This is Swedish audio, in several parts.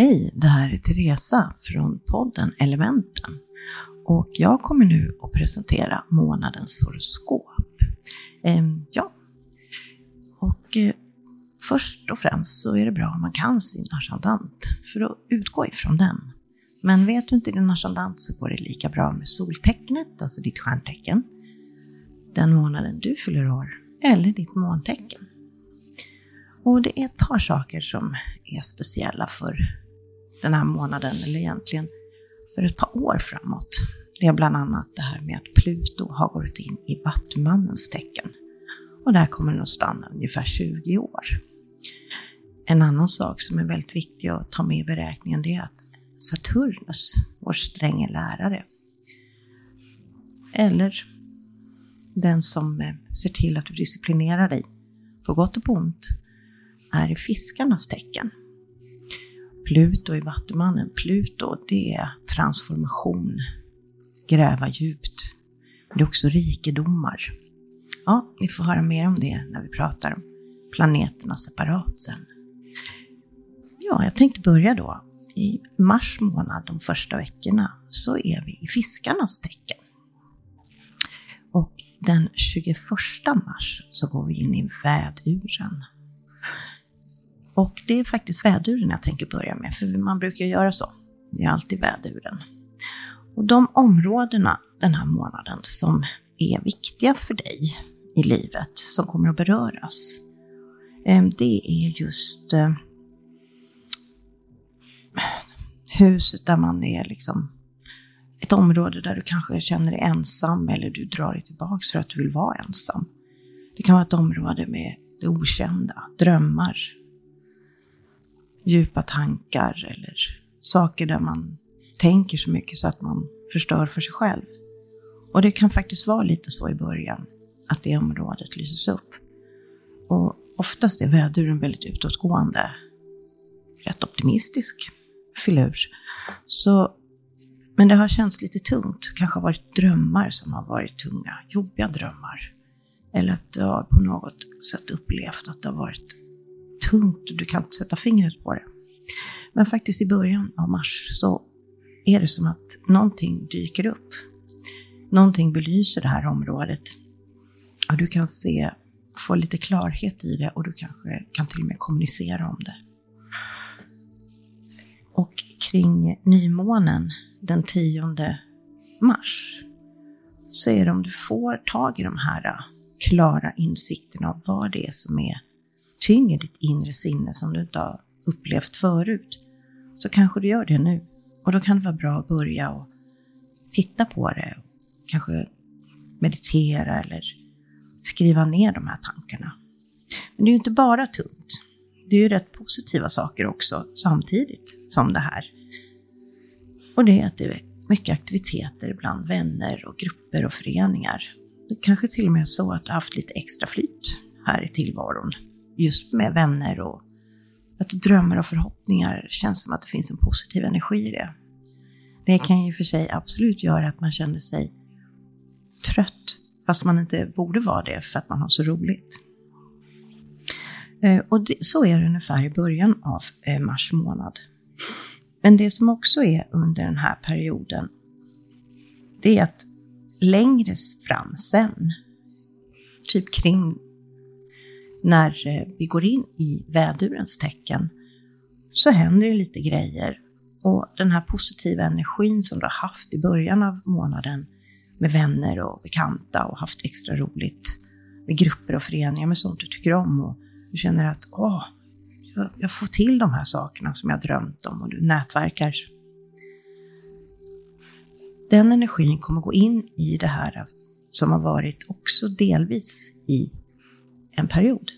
Hej, det här är Teresa från podden Elementen. Och jag kommer nu att presentera månadens horoskop. Ehm, ja, och eh, först och främst så är det bra om man kan sin ascendant för att utgå ifrån den. Men vet du inte din ascendant så går det lika bra med soltecknet, alltså ditt stjärntecken, den månaden du fyller år, eller ditt måntecken. Och det är ett par saker som är speciella för den här månaden, eller egentligen för ett par år framåt. Det är bland annat det här med att Pluto har gått in i Vattumannens tecken. Och där kommer den att stanna ungefär 20 år. En annan sak som är väldigt viktig att ta med i beräkningen det är att Saturnus, vår stränge lärare, eller den som eh, ser till att du disciplinerar dig, på gott och på ont, är i fiskarnas tecken. Pluto i Vattumannen. Pluto, det är transformation, gräva djupt. Det är också rikedomar. Ja, ni får höra mer om det när vi pratar om planeterna separat sen. Ja, jag tänkte börja då. I mars månad, de första veckorna, så är vi i fiskarnas tecken. Och den 21 mars så går vi in i väduren. Och det är faktiskt väduren jag tänker börja med, för man brukar göra så. Det är alltid väduren. Och de områdena den här månaden som är viktiga för dig i livet, som kommer att beröras, eh, det är just eh, huset där man är liksom ett område där du kanske känner dig ensam eller du drar dig tillbaks för att du vill vara ensam. Det kan vara ett område med det okända, drömmar, djupa tankar eller saker där man tänker så mycket så att man förstör för sig själv. Och det kan faktiskt vara lite så i början, att det området lyses upp. Och oftast är väduren väldigt utåtgående, rätt optimistisk filur. Så, men det har känts lite tungt, kanske har varit drömmar som har varit tunga, jobbiga drömmar. Eller att jag på något sätt upplevt att det har varit tungt och du kan inte sätta fingret på det. Men faktiskt i början av mars så är det som att någonting dyker upp. Någonting belyser det här området. Och du kan se, få lite klarhet i det och du kanske kan till och med kommunicera om det. Och kring nymånen den 10 mars så är det om du får tag i de här klara insikterna av vad det är som är tynger ditt inre sinne som du inte har upplevt förut, så kanske du gör det nu. Och då kan det vara bra att börja och titta på det, kanske meditera eller skriva ner de här tankarna. Men det är ju inte bara tungt. Det är ju rätt positiva saker också samtidigt som det här. Och det är att det är mycket aktiviteter bland vänner och grupper och föreningar. Det kanske till och med är så att du har haft lite extra flyt här i tillvaron just med vänner och att drömmar och förhoppningar känns som att det finns en positiv energi i det. Det kan ju för sig absolut göra att man känner sig trött, fast man inte borde vara det för att man har så roligt. Eh, och det, så är det ungefär i början av eh, mars månad. Men det som också är under den här perioden, det är att längre fram sen, typ kring när eh, vi går in i vädurens tecken så händer det lite grejer. Och den här positiva energin som du har haft i början av månaden med vänner och bekanta och haft extra roligt med grupper och föreningar med sånt du tycker om och du känner att åh, jag får till de här sakerna som jag drömt om och du nätverkar. Den energin kommer gå in i det här som har varit också delvis i en period.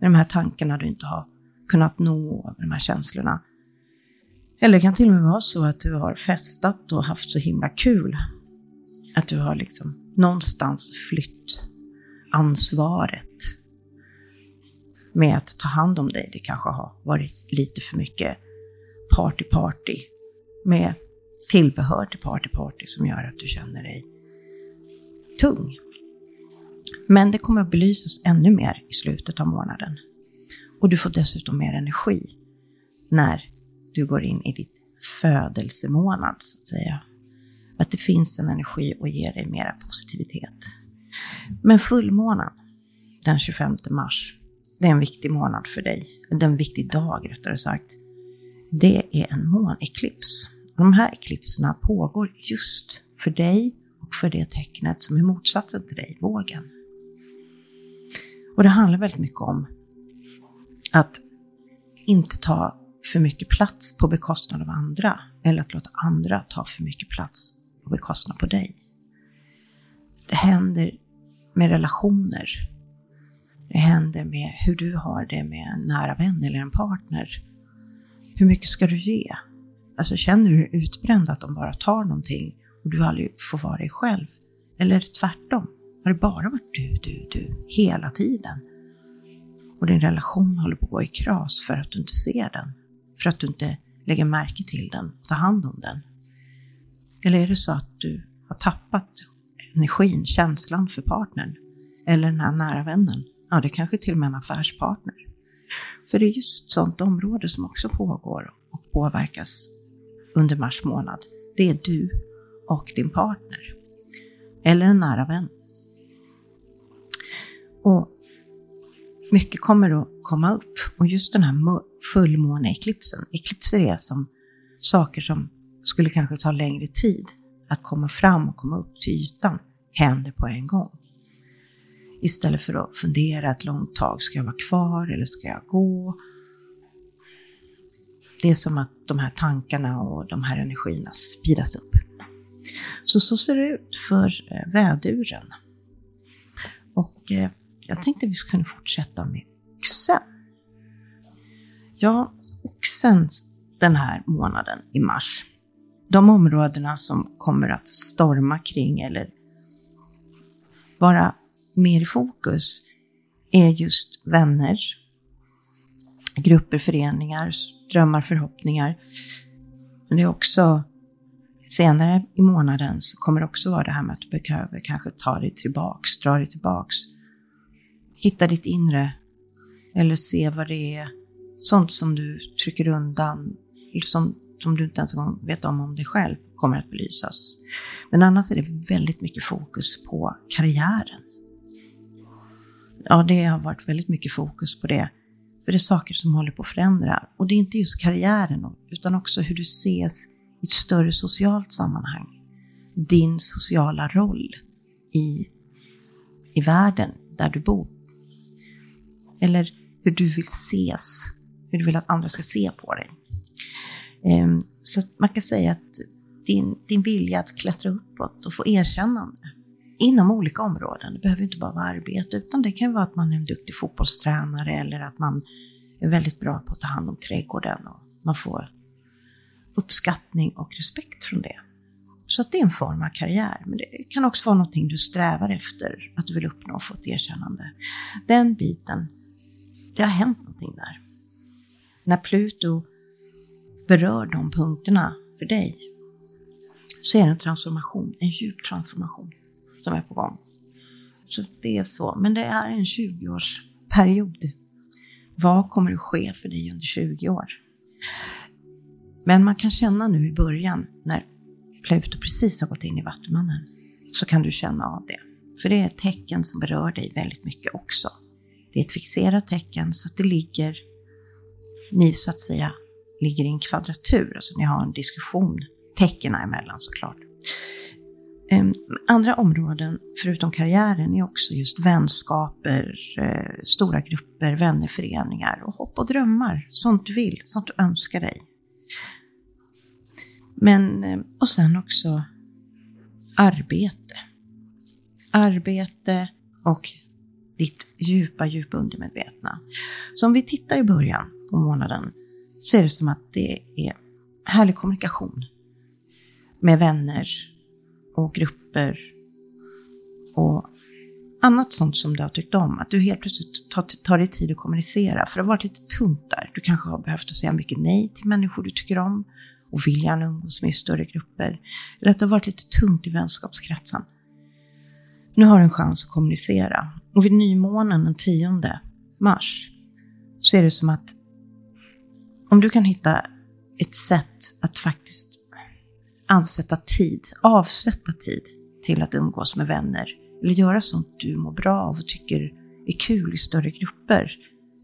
Med de här tankarna du inte har kunnat nå, med de här känslorna. Eller det kan till och med vara så att du har festat och haft så himla kul. Att du har liksom någonstans flytt ansvaret med att ta hand om dig. Det kanske har varit lite för mycket party-party med tillbehör till party-party som gör att du känner dig tung. Men det kommer att belysas ännu mer i slutet av månaden. Och du får dessutom mer energi när du går in i ditt födelsemånad, så att säga. Att det finns en energi och ger dig mera positivitet. Men fullmånen, den 25 mars, det är en viktig månad för dig. Det är en viktig dag rättare sagt. Det är en måneklips. De här eklipserna pågår just för dig för det tecknet som är motsatsen till dig, vågen. Och det handlar väldigt mycket om att inte ta för mycket plats på bekostnad av andra eller att låta andra ta för mycket plats på bekostnad på dig. Det händer med relationer. Det händer med hur du har det med en nära vän eller en partner. Hur mycket ska du ge? Alltså känner du dig utbränd att de bara tar någonting och du aldrig får vara dig själv? Eller tvärtom? Har det bara varit du, du, du hela tiden? Och din relation håller på att gå i kras för att du inte ser den. För att du inte lägger märke till den, tar hand om den. Eller är det så att du har tappat energin, känslan för partnern? Eller den här nära vännen? Ja, det kanske till och med en affärspartner. För det är just sånt område som också pågår och påverkas under mars månad. Det är du och din partner. Eller en nära vän. Och mycket kommer att komma upp. Och just den här fullmåneeklipsen, eklipser är som saker som skulle kanske ta längre tid att komma fram och komma upp till ytan, händer på en gång. Istället för att fundera ett långt tag, ska jag vara kvar eller ska jag gå? Det är som att de här tankarna och de här energierna speedas upp. Så så ser det ut för eh, väduren. Och eh, jag tänkte vi skulle fortsätta med oxen. Ja, oxen den här månaden i mars. De områdena som kommer att storma kring eller vara mer i fokus är just vänner, grupper, föreningar, drömmar, förhoppningar. Men det är också senare i månaden så kommer det också vara det här med att du behöver kanske ta dig tillbaks, dra dig tillbaks. Hitta ditt inre eller se vad det är, sånt som du trycker undan, som, som du inte ens vet om om dig själv, kommer att belysas. Men annars är det väldigt mycket fokus på karriären. Ja, det har varit väldigt mycket fokus på det. För det är saker som håller på att förändra. Och det är inte just karriären, utan också hur du ses i ett större socialt sammanhang. Din sociala roll i, i världen där du bor. Eller hur du vill ses, hur du vill att andra ska se på dig. Ehm, så man kan säga att din, din vilja att klättra uppåt och få erkännande inom olika områden. Det behöver inte bara vara arbete, utan det kan vara att man är en duktig fotbollstränare eller att man är väldigt bra på att ta hand om trädgården och man får uppskattning och respekt från det. Så att det är en form av karriär, men det kan också vara någonting du strävar efter, att du vill uppnå och få ett erkännande. Den biten, det har hänt någonting där. När Pluto berör de punkterna för dig, så är det en transformation, en djup transformation som är på gång. Så det är så, men det är en 20-årsperiod. Vad kommer att ske för dig under 20 år? Men man kan känna nu i början när Pluto precis har gått in i Vattumannen, så kan du känna av det. För det är ett tecken som berör dig väldigt mycket också. Det är ett fixerat tecken så att det ligger, ni så att säga, ligger i en kvadratur, alltså ni har en diskussion tecknen emellan såklart. Ehm, andra områden, förutom karriären, är också just vänskaper, eh, stora grupper, vännerföreningar och hopp och drömmar. Sånt du vill, sånt du önskar dig. Men, eh, och sen också arbete. Arbete och ditt djupa, djupa undermedvetna. Så om vi tittar i början på månaden så är det som att det är härlig kommunikation med vänner och grupper och annat sånt som du har tyckt om. Att du helt plötsligt tar, tar dig tid att kommunicera, för det har varit lite tungt där. Du kanske har behövt säga mycket nej till människor du tycker om och viljan umgås med i större grupper. Eller att det har varit lite tungt i vänskapskretsen. Nu har du en chans att kommunicera. Och vid nymånen den 10 mars så är det som att om du kan hitta ett sätt att faktiskt ansätta tid, avsätta tid till att umgås med vänner eller göra sånt du mår bra av och tycker är kul i större grupper.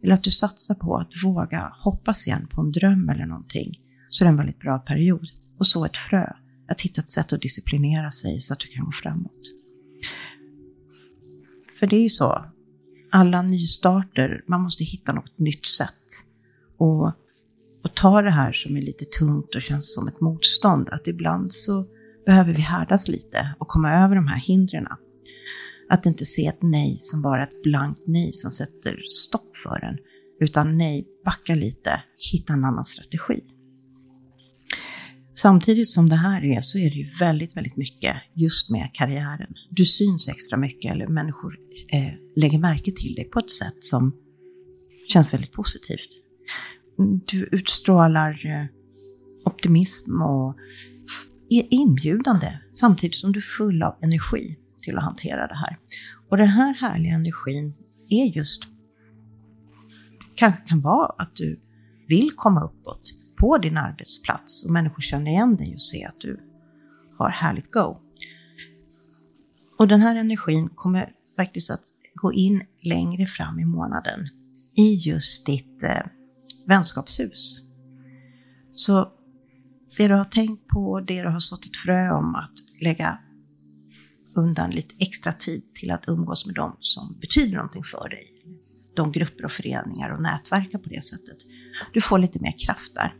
Eller att du satsar på att våga hoppas igen på en dröm eller någonting. Så det är en väldigt bra period. Och så ett frö. Att hitta ett sätt att disciplinera sig så att du kan gå framåt. För det är ju så, alla nystarter, man måste hitta något nytt sätt. Och, och ta det här som är lite tungt och känns som ett motstånd, att ibland så behöver vi härdas lite och komma över de här hindren. Att inte se ett nej som bara ett blankt nej som sätter stopp för en, utan nej, backa lite, hitta en annan strategi. Samtidigt som det här är så är det ju väldigt, väldigt mycket just med karriären. Du syns extra mycket eller människor eh, lägger märke till dig på ett sätt som känns väldigt positivt. Du utstrålar eh, optimism och är inbjudande samtidigt som du är full av energi till att hantera det här. Och den här härliga energin är just, kanske kan vara att du vill komma uppåt på din arbetsplats och människor känner igen dig och ser att du har härligt go. Och den här energin kommer faktiskt att gå in längre fram i månaden i just ditt eh, vänskapshus. Så det du har tänkt på, det du har sått ett frö om att lägga undan lite extra tid till att umgås med dem som betyder någonting för dig. De grupper och föreningar och nätverka på det sättet. Du får lite mer kraft där.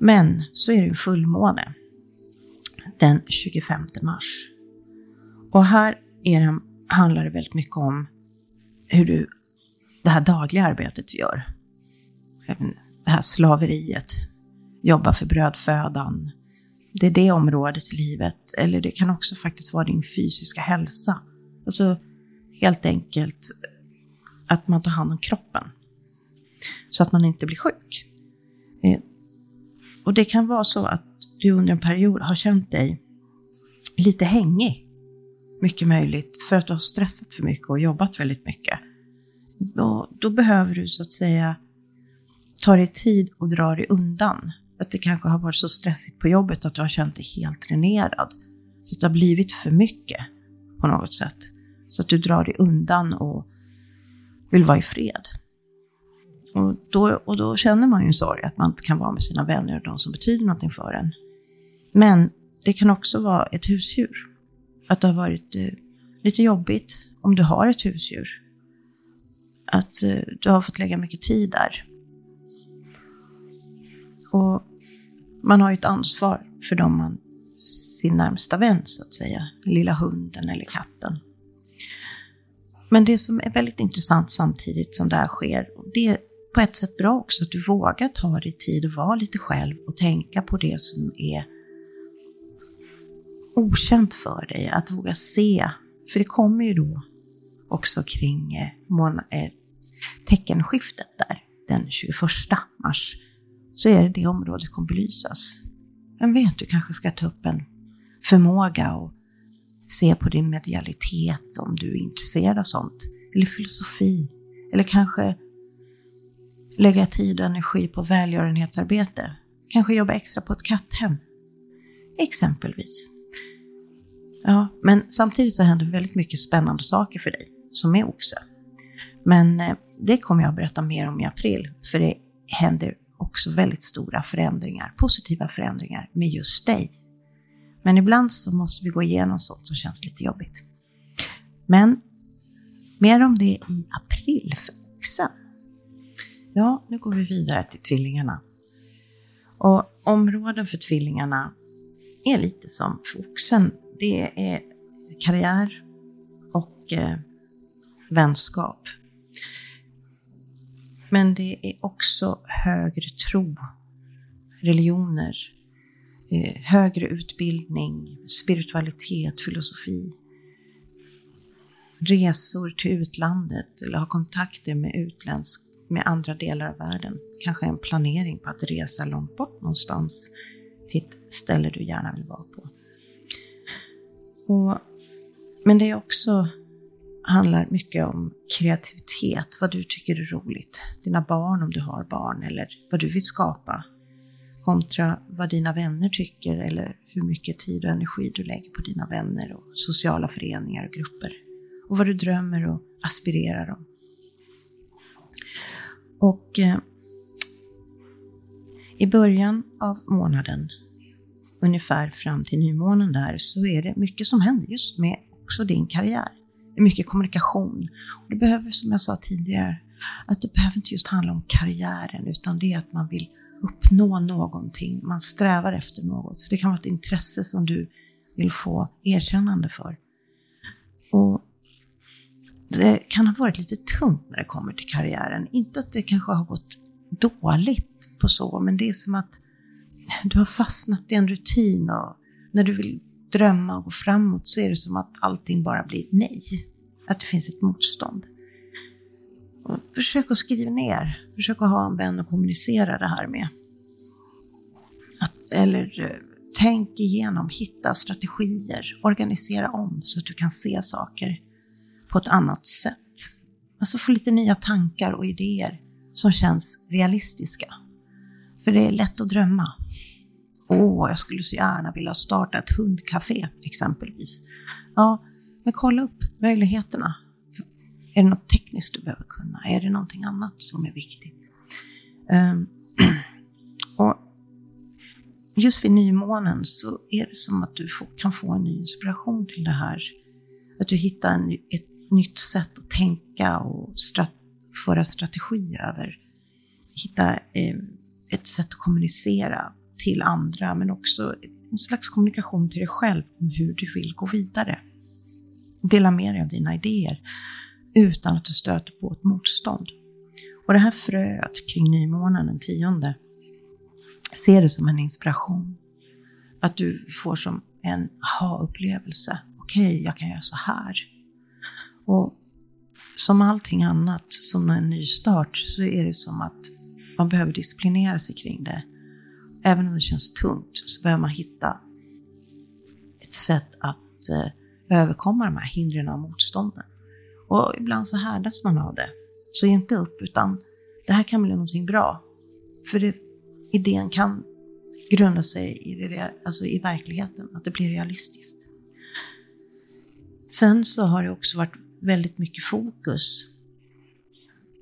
Men så är det en fullmåne den 25 mars. Och här är det, handlar det väldigt mycket om hur du, det här dagliga arbetet vi gör. Det här slaveriet, jobba för brödfödan. Det är det området i livet. Eller det kan också faktiskt vara din fysiska hälsa. Alltså helt enkelt att man tar hand om kroppen. Så att man inte blir sjuk. Eh, och det kan vara så att du under en period har känt dig lite hängig. Mycket möjligt för att du har stressat för mycket och jobbat väldigt mycket. Då, då behöver du så att säga ta dig tid och dra dig undan. Att det kanske har varit så stressigt på jobbet att du har känt dig helt dränerad. Så att det har blivit för mycket på något sätt. Så att du drar dig undan och vill vara i fred. Och då, och då känner man ju en sorg att man inte kan vara med sina vänner och de som betyder någonting för en. Men det kan också vara ett husdjur. Att det har varit eh, lite jobbigt om du har ett husdjur. Att eh, du har fått lägga mycket tid där. Och man har ju ett ansvar för dem man, sin närmsta vän så att säga. Lilla hunden eller katten. Men det som är väldigt intressant samtidigt som det här sker, det är på ett sätt bra också att du vågar ta dig tid och vara lite själv och tänka på det som är okänt för dig. Att våga se, för det kommer ju då också kring eh, eh, teckenskiftet där, den 21 mars, så är det det området som kommer belysas. Vem vet, du kanske ska ta upp en förmåga och se på din medialitet om du är intresserad av sånt. Eller filosofi. Eller kanske lägga tid och energi på välgörenhetsarbete. Kanske jobba extra på ett katthem. Exempelvis. Ja, men samtidigt så händer väldigt mycket spännande saker för dig som är oxe. Men eh, det kommer jag att berätta mer om i april, för det händer också väldigt stora förändringar, positiva förändringar med just dig. Men ibland så måste vi gå igenom sånt som känns lite jobbigt. Men mer om det i april för oxen. Ja, nu går vi vidare till tvillingarna. Och områden för tvillingarna är lite som för oxen. Det är karriär och eh, vänskap. Men det är också högre tro, religioner, eh, högre utbildning, spiritualitet, filosofi. Resor till utlandet eller ha kontakter med utländsk med andra delar av världen. Kanske en planering på att resa långt bort någonstans till ett ställe du gärna vill vara på. Och, men det är också handlar mycket om kreativitet, vad du tycker är roligt. Dina barn om du har barn eller vad du vill skapa. Kontra vad dina vänner tycker eller hur mycket tid och energi du lägger på dina vänner och sociala föreningar och grupper. Och vad du drömmer och aspirerar om. Och eh, i början av månaden, ungefär fram till nymånen där, så är det mycket som händer just med också din karriär. Det är mycket kommunikation. Och det behöver, som jag sa tidigare, att det behöver inte just handla om karriären, utan det är att man vill uppnå någonting. Man strävar efter något. Så det kan vara ett intresse som du vill få erkännande för. Och det kan ha varit lite tungt när det kommer till karriären. Inte att det kanske har gått dåligt på så, men det är som att du har fastnat i en rutin och när du vill drömma och gå framåt så är det som att allting bara blir nej. Att det finns ett motstånd. Och försök att skriva ner, försök att ha en vän att kommunicera det här med. Att, eller eh, tänk igenom, hitta strategier, organisera om så att du kan se saker på ett annat sätt. Alltså få lite nya tankar och idéer som känns realistiska. För det är lätt att drömma. Åh, jag skulle så gärna vilja starta ett hundcafé exempelvis. Ja, men kolla upp möjligheterna. Är det något tekniskt du behöver kunna? Är det någonting annat som är viktigt? Um, och just vid nymånen så är det som att du får, kan få en ny inspiration till det här. Att du hittar en, ett nytt sätt att tänka och strat, föra strategi över. Hitta eh, ett sätt att kommunicera till andra, men också en slags kommunikation till dig själv om hur du vill gå vidare. Dela med dig av dina idéer utan att du stöter på ett motstånd. Och det här fröet kring nymånen den tionde, se det som en inspiration. Att du får som en aha-upplevelse. Okej, okay, jag kan göra så här. Och som allting annat, som en ny start, så är det som att man behöver disciplinera sig kring det. Även om det känns tungt så behöver man hitta ett sätt att eh, överkomma de här hindren och motstånden. Och ibland så härdas man av det. Så ge inte upp, utan det här kan bli någonting bra. För det, idén kan grunda sig i, det, alltså i verkligheten, att det blir realistiskt. Sen så har det också varit väldigt mycket fokus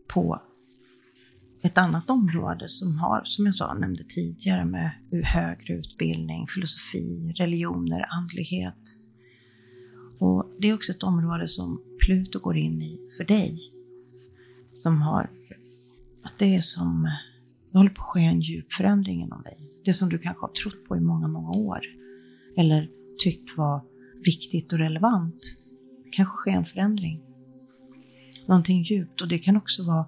på ett annat område som har, som jag sa, nämnde tidigare, med högre utbildning, filosofi, religioner, andlighet. Och det är också ett område som Pluto går in i för dig. Som har, att det är som, det håller på att ske en djup förändring inom dig. Det som du kanske har trott på i många, många år. Eller tyckt var viktigt och relevant. Det kanske sker en förändring. Någonting djupt och det kan också vara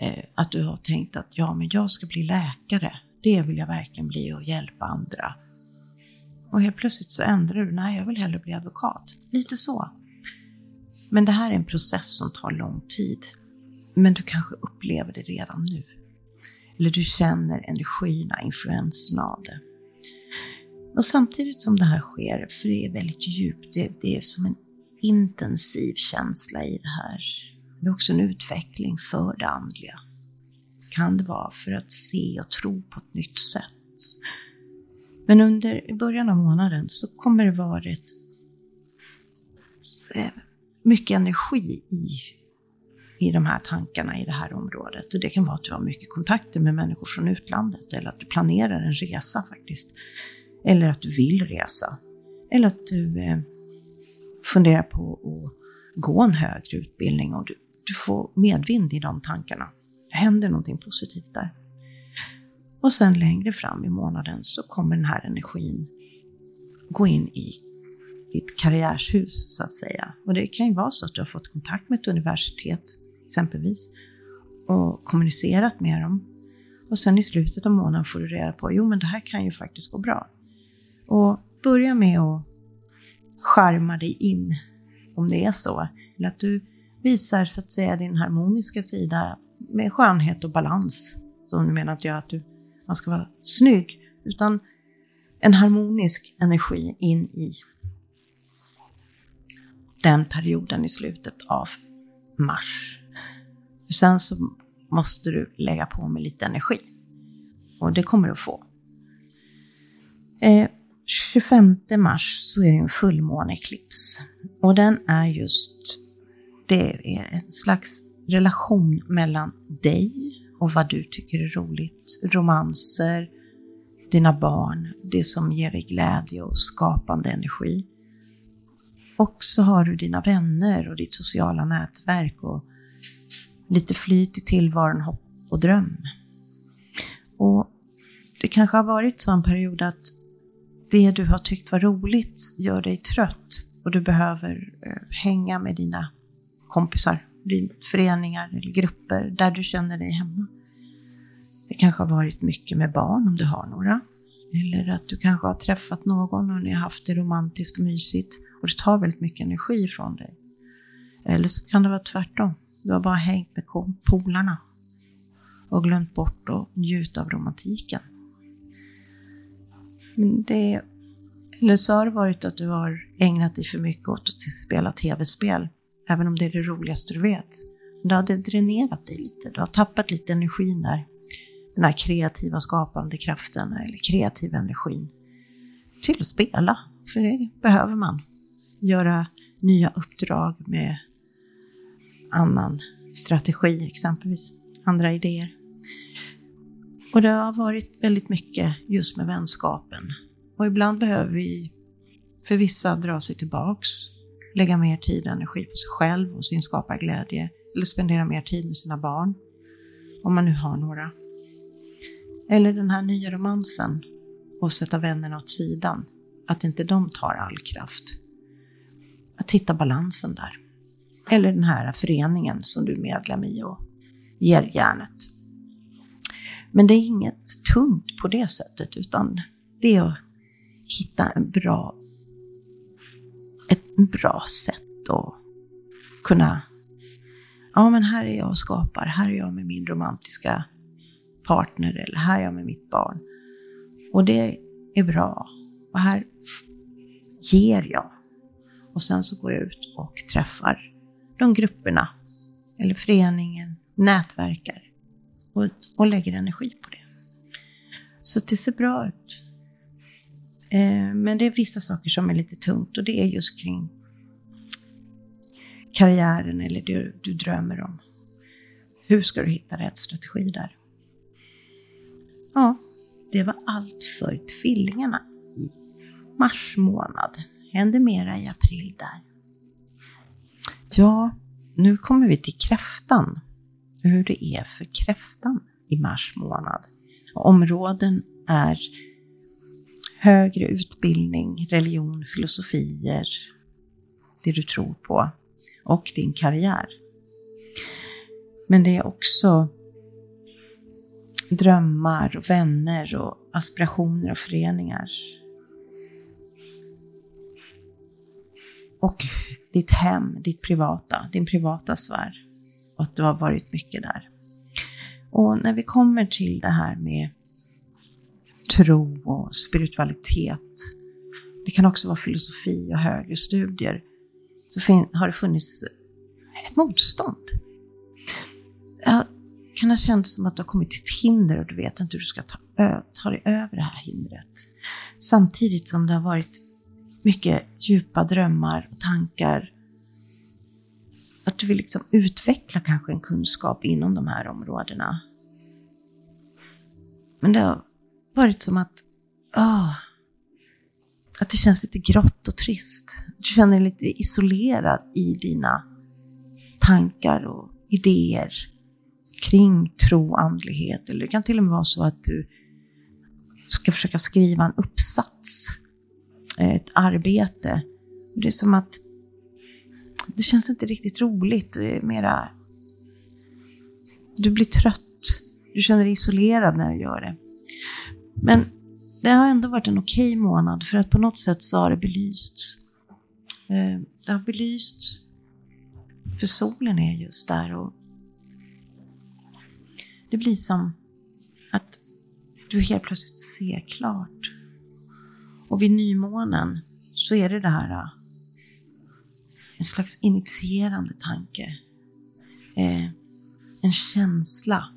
eh, att du har tänkt att ja, men jag ska bli läkare. Det vill jag verkligen bli och hjälpa andra. Och helt plötsligt så ändrar du, nej jag vill hellre bli advokat. Lite så. Men det här är en process som tar lång tid. Men du kanske upplever det redan nu. Eller du känner energierna, influenserna av det. Och samtidigt som det här sker, för det är väldigt djupt, det, det är som en intensiv känsla i det här. Det är också en utveckling för det andliga. Kan det vara för att se och tro på ett nytt sätt. Men under början av månaden så kommer det vara eh, mycket energi i, i de här tankarna i det här området. Och det kan vara att du har mycket kontakter med människor från utlandet eller att du planerar en resa faktiskt. Eller att du vill resa. Eller att du eh, funderar på att gå en högre utbildning och du, du får medvind i de tankarna. Det händer någonting positivt där. Och sen längre fram i månaden så kommer den här energin gå in i ditt karriärshus så att säga. Och det kan ju vara så att du har fått kontakt med ett universitet exempelvis och kommunicerat med dem. Och sen i slutet av månaden får du reda på, jo men det här kan ju faktiskt gå bra. Och börja med att skärma dig in om det är så. Eller att du visar så att säga din harmoniska sida med skönhet och balans. Så nu menar inte jag att du, man ska vara snygg, utan en harmonisk energi in i. den perioden i slutet av mars. Sen så måste du lägga på med lite energi. Och det kommer du att få. Eh, 25 mars så är det en fullmåneeklips. Och den är just, det är en slags relation mellan dig och vad du tycker är roligt. Romanser, dina barn, det som ger dig glädje och skapande energi. Och så har du dina vänner och ditt sociala nätverk och lite flyt i tillvaron, hopp och dröm. Och det kanske har varit så en period att det du har tyckt var roligt gör dig trött och du behöver eh, hänga med dina kompisar, föreningar eller grupper där du känner dig hemma. Det kanske har varit mycket med barn om du har några. Eller att du kanske har träffat någon och ni har haft det romantiskt och mysigt och det tar väldigt mycket energi från dig. Eller så kan det vara tvärtom. Du har bara hängt med polarna och glömt bort att njuta av romantiken. Men det, eller så har det varit att du har ägnat dig för mycket åt att spela tv-spel, även om det är det roligaste du vet. Men Det hade dränerat dig lite, du har tappat lite energin där. Den här kreativa skapande kraften eller kreativa energin till att spela, för det behöver man. Göra nya uppdrag med annan strategi exempelvis, andra idéer. Och det har varit väldigt mycket just med vänskapen. Och ibland behöver vi, för vissa, dra sig tillbaks, lägga mer tid och energi på sig själv och sin skaparglädje, eller spendera mer tid med sina barn, om man nu har några. Eller den här nya romansen och sätta vännerna åt sidan, att inte de tar all kraft. Att hitta balansen där. Eller den här föreningen som du är medlem i och ger järnet. Men det är inget tungt på det sättet, utan det är att hitta en bra, bra sätt att kunna, ja men här är jag och skapar, här är jag med min romantiska partner eller här är jag med mitt barn. Och det är bra. Och här ger jag. Och sen så går jag ut och träffar de grupperna eller föreningen, nätverkar och, och lägger energi på det. Så det ser bra ut. Eh, men det är vissa saker som är lite tungt och det är just kring karriären eller det du drömmer om. Hur ska du hitta rätt strategi där? Ja, det var allt för tvillingarna i mars månad. Händer mera i april där. Ja, nu kommer vi till kräftan. Hur det är för kräftan i mars månad. Områden är högre utbildning, religion, filosofier, det du tror på och din karriär. Men det är också drömmar och vänner och aspirationer och föreningar. Och ditt hem, ditt privata, din privata sfär. Och att du har varit mycket där. Och när vi kommer till det här med tro och spiritualitet, det kan också vara filosofi och högre studier, så har det funnits ett motstånd. Jag kan ha känts som att du har kommit till ett hinder och du vet inte hur du ska ta, ta dig över det här hindret. Samtidigt som det har varit mycket djupa drömmar och tankar. Att du vill liksom utveckla kanske en kunskap inom de här områdena. Men det har varit som att, oh, att det känns lite grått och trist. Du känner dig lite isolerad i dina tankar och idéer kring tro och andlighet. Eller det kan till och med vara så att du ska försöka skriva en uppsats eh, ett arbete. Det är som att det känns inte riktigt roligt. Det är mera... Du blir trött. Du känner dig isolerad när du gör det. Men det har ändå varit en okej okay månad för att på något sätt så har det belysts. Eh, det har belysts för solen är just där och det blir som att du helt plötsligt ser klart. Och vid nymånen så är det det här eh, en slags initierande tanke. Eh, en känsla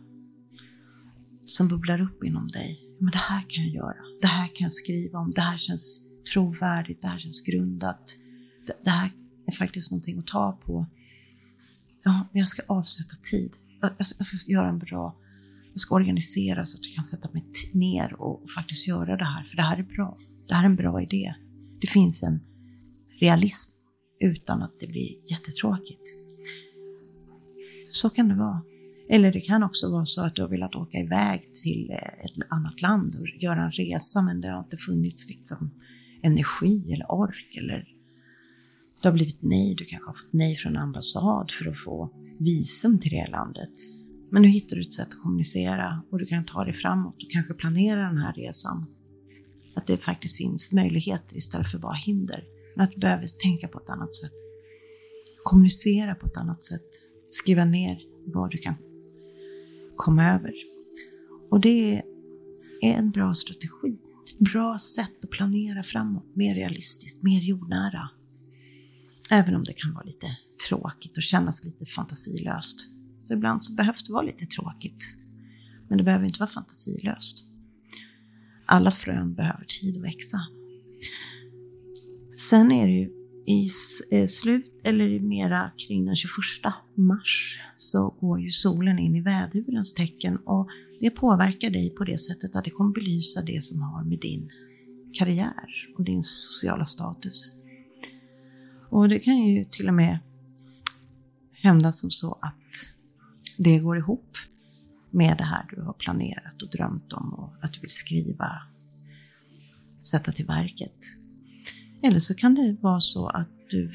som bubblar upp inom dig. Men det här kan jag göra. Det här kan jag skriva om. Det här känns trovärdigt. Det här känns grundat. Det, det här är faktiskt någonting att ta på. Ja, men jag ska avsätta tid. Jag, jag, ska, jag ska göra en bra jag ska organisera så att jag kan sätta mig ner och, och, faktiskt göra det här, för det här är bra. Det här är en bra idé. Det finns en realism utan att det blir jättetråkigt. Så kan det vara. Eller det kan också vara så att du har velat åka iväg till eh, ett annat land och göra en resa men det har inte funnits liksom energi eller ork eller det har blivit nej, du kanske har fått nej från ambassad för att få visum till det landet. Men nu hittar du ett sätt att kommunicera och du kan ta dig framåt och kanske planera den här resan. Att det faktiskt finns möjligheter istället för bara hinder. Men att du behöver tänka på ett annat sätt. Kommunicera på ett annat sätt. Skriva ner vad du kan komma över. Och det är en bra strategi. Ett bra sätt att planera framåt. Mer realistiskt, mer jordnära. Även om det kan vara lite tråkigt och kännas lite fantasilöst. För ibland så behövs det vara lite tråkigt. Men det behöver inte vara fantasilöst. Alla frön behöver tid att växa. Sen är det ju i eh, slut, eller mera kring den 21 mars, så går ju solen in i vädurens tecken och det påverkar dig på det sättet att det kommer belysa det som har med din karriär och din sociala status. Och det kan ju till och med hända som så att det går ihop med det här du har planerat och drömt om och att du vill skriva, sätta till verket. Eller så kan det vara så att du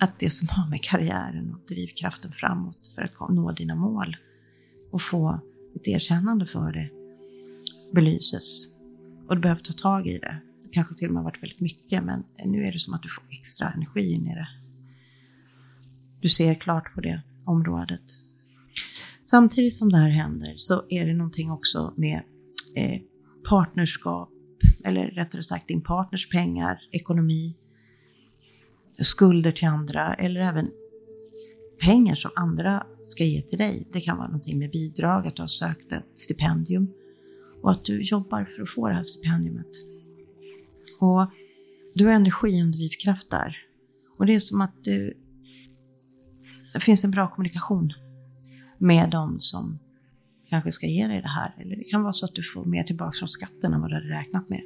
att det som har med karriären och drivkraften framåt för att nå dina mål och få ett erkännande för det belyses. Och du behöver ta tag i det. Det kanske till och med har varit väldigt mycket, men nu är det som att du får extra energi in i det. Du ser klart på det området. Samtidigt som det här händer så är det någonting också med eh, partnerskap, eller rättare sagt din partners pengar, ekonomi, skulder till andra eller även pengar som andra ska ge till dig. Det kan vara någonting med bidrag, att du har sökt ett stipendium och att du jobbar för att få det här stipendiumet. Och du har energi och drivkraft där. Och det är som att du, det finns en bra kommunikation med dem som kanske ska ge dig det här. Eller det kan vara så att du får mer tillbaka från skatten än vad du hade räknat med.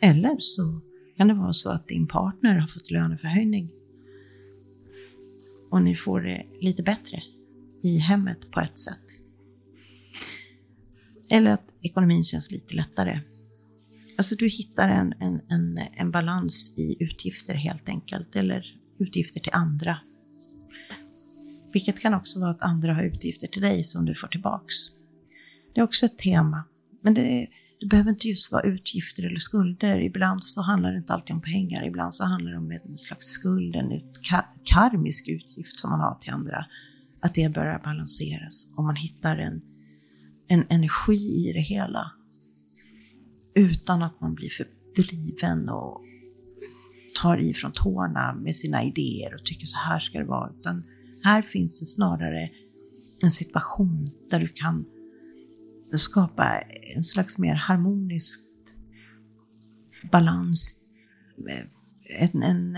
Eller så kan det vara så att din partner har fått löneförhöjning och ni får det lite bättre i hemmet på ett sätt. Eller att ekonomin känns lite lättare. Alltså du hittar en, en, en, en balans i utgifter helt enkelt, eller utgifter till andra vilket kan också vara att andra har utgifter till dig som du får tillbaks. Det är också ett tema. Men det, det behöver inte just vara utgifter eller skulder. Ibland så handlar det inte alltid om pengar. Ibland så handlar det om en slags skuld, en karmisk utgift som man har till andra. Att det börjar balanseras och man hittar en, en energi i det hela. Utan att man blir för driven och tar i från tårna med sina idéer och tycker så här ska det vara. Utan här finns det snarare en situation där du kan skapa en slags mer harmonisk balans. En, en,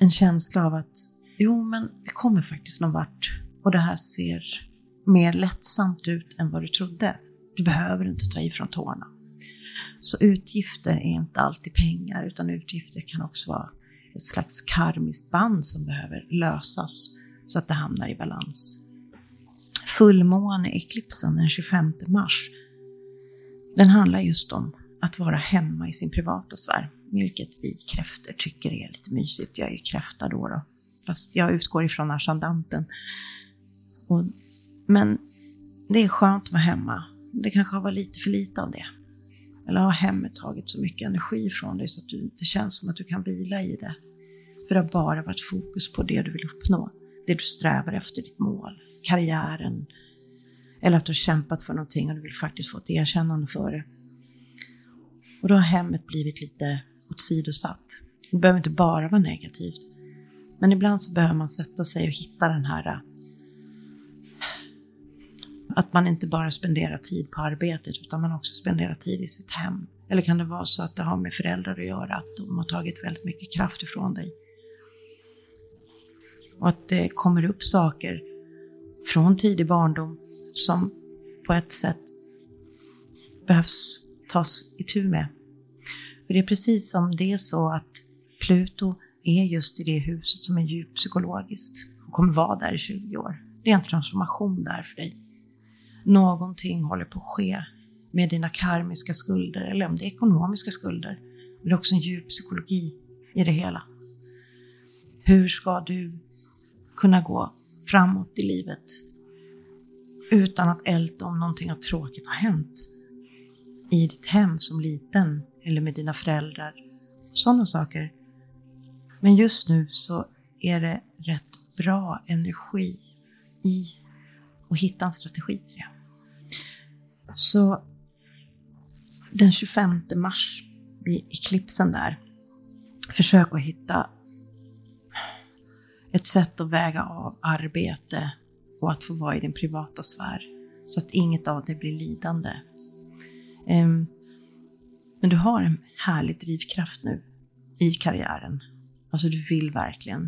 en känsla av att jo, men vi kommer faktiskt någon vart och det här ser mer lättsamt ut än vad du trodde. Du behöver inte ta ifrån tårna. Så utgifter är inte alltid pengar, utan utgifter kan också vara ett slags karmiskt band som behöver lösas så att det hamnar i balans. Fullmåne-eklipsen den 25 mars, den handlar just om att vara hemma i sin privata sfär, vilket vi kräfter tycker är lite mysigt. Jag är ju kräfta då, då fast jag utgår ifrån ascendanten. Och, men det är skönt att vara hemma. Det kanske har varit lite för lite av det. Eller har hemmet tagit så mycket energi från dig så att du inte känns som att du kan vila i det. För det har bara varit fokus på det du vill uppnå det du strävar efter, ditt mål, karriären, eller att du har kämpat för någonting och du vill faktiskt få ett erkännande för det. Och då har hemmet blivit lite åsidosatt. Det behöver inte bara vara negativt. Men ibland så behöver man sätta sig och hitta den här att man inte bara spenderar tid på arbetet utan man också spenderar tid i sitt hem. Eller kan det vara så att det har med föräldrar att göra, att de har tagit väldigt mycket kraft ifrån dig? Och att det kommer upp saker från tidig barndom som på ett sätt behövs tas itu med. För det är precis som det är så att Pluto är just i det huset som är djupt psykologiskt och kommer vara där i 20 år. Det är en transformation där för dig. Någonting håller på att ske med dina karmiska skulder, eller om det är ekonomiska skulder. Men det är också en djup psykologi i det hela. Hur ska du kunna gå framåt i livet utan att älta om någonting har tråkigt har hänt i ditt hem som liten eller med dina föräldrar. Sådana saker. Men just nu så är det rätt bra energi i att hitta en strategi till det. Så den 25 mars vid eklipsen där, försök att hitta ett sätt att väga av arbete och att få vara i din privata sfär så att inget av det blir lidande. Ehm, men du har en härlig drivkraft nu i karriären. Alltså du vill verkligen.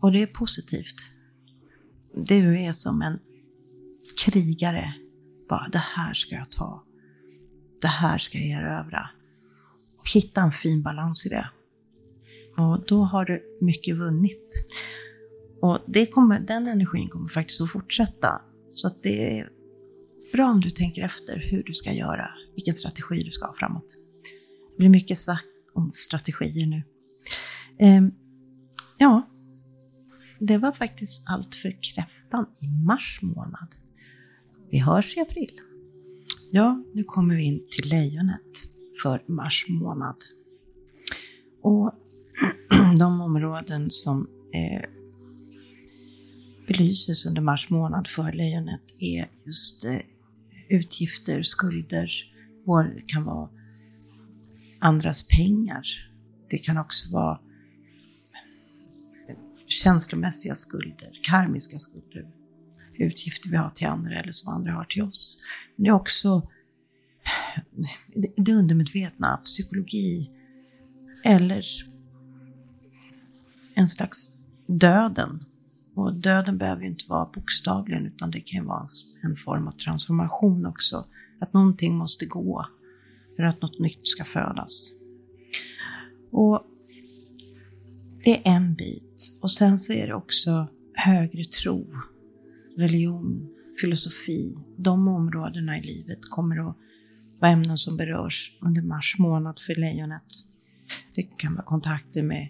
Och det är positivt. Du är som en krigare. Bara, det här ska jag ta. Det här ska jag erövra. Hitta en fin balans i det. Och då har du mycket vunnit. Och det kommer, den energin kommer faktiskt att fortsätta. Så att det är bra om du tänker efter hur du ska göra, vilken strategi du ska ha framåt. Det blir mycket sagt om strategier nu. Eh, ja, det var faktiskt allt för kräftan i mars månad. Vi hörs i april. Ja, nu kommer vi in till lejonet för mars månad. Och de områden som eh, belyses under mars månad för lejonet är just eh, utgifter, skulder, det kan vara andras pengar. Det kan också vara känslomässiga skulder, karmiska skulder, utgifter vi har till andra eller som andra har till oss. Men det är också det undermedvetna, psykologi eller en slags döden. Och döden behöver ju inte vara bokstavligen utan det kan ju vara en form av transformation också. Att någonting måste gå för att något nytt ska födas. Och det är en bit. Och sen så är det också högre tro, religion, filosofi. De områdena i livet kommer att vara ämnen som berörs under mars månad för lejonet. Det kan vara kontakter med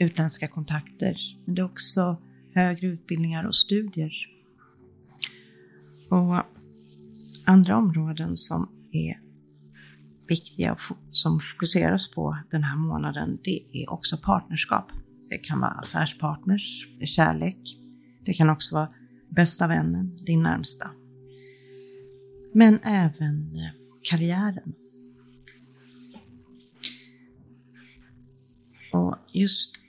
utländska kontakter, men det är också högre utbildningar och studier. Och andra områden som är viktiga och som fokuseras på den här månaden, det är också partnerskap. Det kan vara affärspartners, kärlek. Det kan också vara bästa vännen, din närmsta. Men även eh, karriären. Och just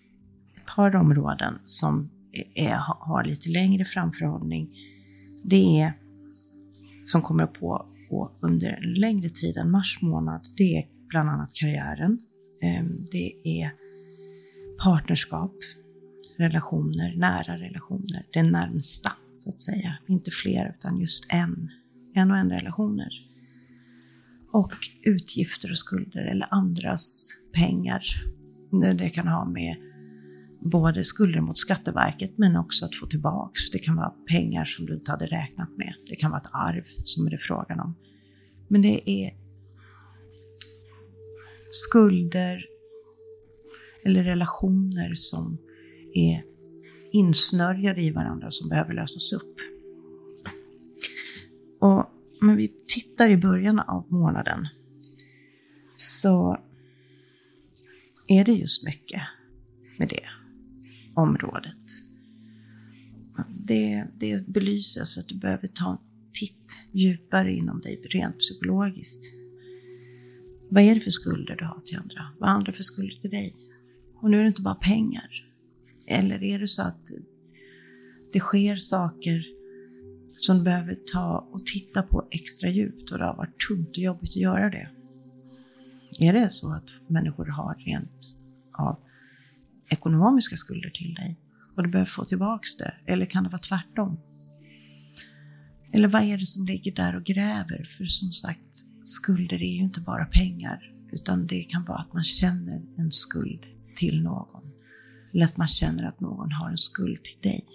par områden som är, har lite längre framförhållning, det är som kommer att pågå under en längre tid än mars månad, det är bland annat karriären. Ehm, det är partnerskap, relationer, nära relationer, det närmsta så att säga. Inte fler utan just en, en och en relationer. Och utgifter och skulder eller andras pengar. Det kan ha med både skulder mot Skatteverket men också att få tillbaks. Det kan vara pengar som du inte hade räknat med. Det kan vara ett arv som är det frågan om. Men det är skulder eller relationer som är insnörjade i varandra som behöver lösas upp. Och om vi tittar i början av månaden så är det just mycket med det området. Det, det belyses att du behöver ta en titt djupare inom dig rent psykologiskt. Vad är det för skulder du har till andra? Vad har andra för skulder till dig? Och nu är det inte bara pengar. Eller är det så att det sker saker som du behöver ta och titta på extra djupt och det har varit tungt och jobbigt att göra det? Är det så att människor har rent av ekonomiska skulder till dig och du behöver få tillbaks det? Eller kan det vara tvärtom? Eller vad är det som ligger där och gräver? För som sagt, skulder är ju inte bara pengar, utan det kan vara att man känner en skuld till någon. Eller att man känner att någon har en skuld till dig.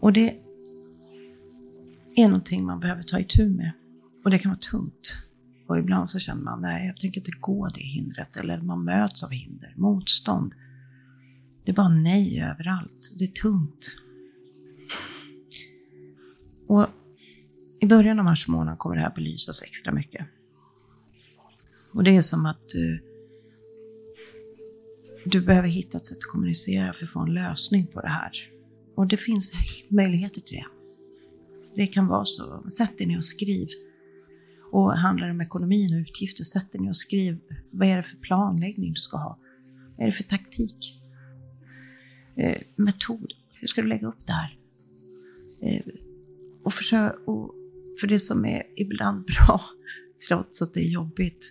Och det är någonting man behöver ta itu med. Och det kan vara tungt. Och ibland så känner man, nej jag tänker inte gå det hindret. Eller man möts av hinder, motstånd. Det är bara nej överallt. Det är tungt. Och i början av mars månad kommer det här belysas extra mycket. Och det är som att du, du behöver hitta ett sätt att kommunicera för att få en lösning på det här. Och det finns möjligheter till det. Det kan vara så. Sätt dig ner och skriv. Och handlar det om ekonomin och utgifter, sätt dig ner och skriv. Vad är det för planläggning du ska ha? Vad är det för taktik? Eh, metod. Hur ska du lägga upp det här? Eh, och försök, och för det som är ibland bra, trots att det är jobbigt,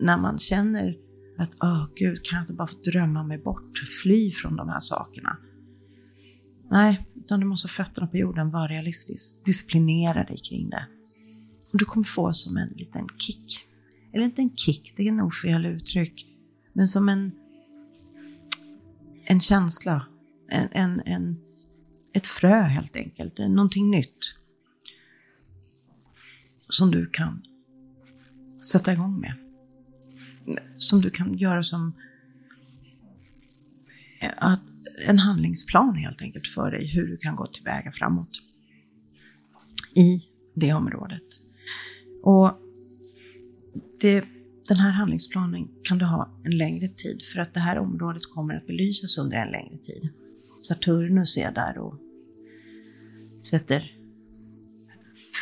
när man känner att åh gud, kan jag inte bara få drömma mig bort, fly från de här sakerna? Nej, utan du måste ha fötterna på jorden, vara realistisk, disciplinera dig kring det. Och du kommer få som en liten kick. Eller inte en kick, det är nog fel uttryck, men som en, en känsla, en, en, en, ett frö helt enkelt, någonting nytt som du kan sätta igång med. Som du kan göra som att, en handlingsplan helt enkelt för dig hur du kan gå tillväga framåt i det området. Och det, den här handlingsplanen kan du ha en längre tid för att det här området kommer att belysas under en längre tid. Saturnus är där och sätter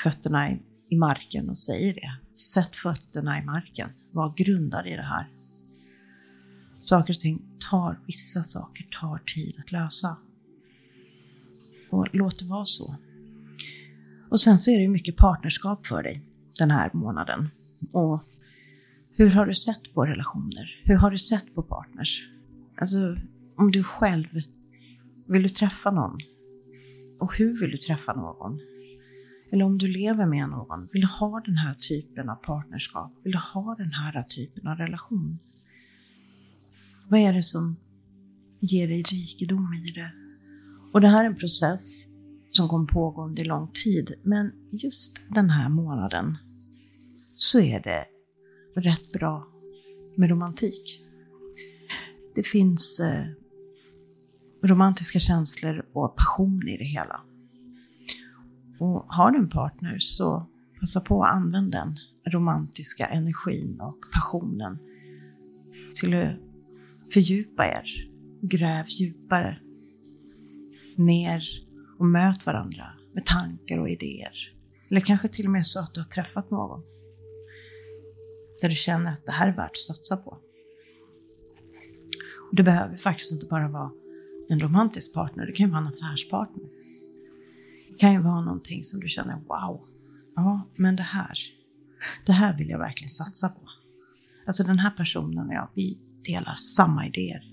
fötterna i i marken och säger det. Sätt fötterna i marken. Var grundad i det här. Saker och ting tar, vissa saker tar tid att lösa. Och låt det vara så. Och sen så är det mycket partnerskap för dig den här månaden. Och hur har du sett på relationer? Hur har du sett på partners? Alltså, om du själv, vill du träffa någon? Och hur vill du träffa någon? Eller om du lever med någon, vill du ha den här typen av partnerskap? Vill du ha den här typen av relation? Vad är det som ger dig rikedom i det? Och det här är en process som kommer pågå under lång tid, men just den här månaden så är det rätt bra med romantik. Det finns eh, romantiska känslor och passion i det hela. Och har du en partner så passa på att använda den romantiska energin och passionen till att fördjupa er. Gräv djupare ner och möt varandra med tankar och idéer. Eller kanske till och med så att du har träffat någon där du känner att det här är värt att satsa på. Och det behöver faktiskt inte bara vara en romantisk partner, det kan ju vara en affärspartner Det kan ju vara någonting som du känner, wow, ja, men det här, det här vill jag verkligen satsa på. Alltså den här personen och jag, vi delar samma idéer.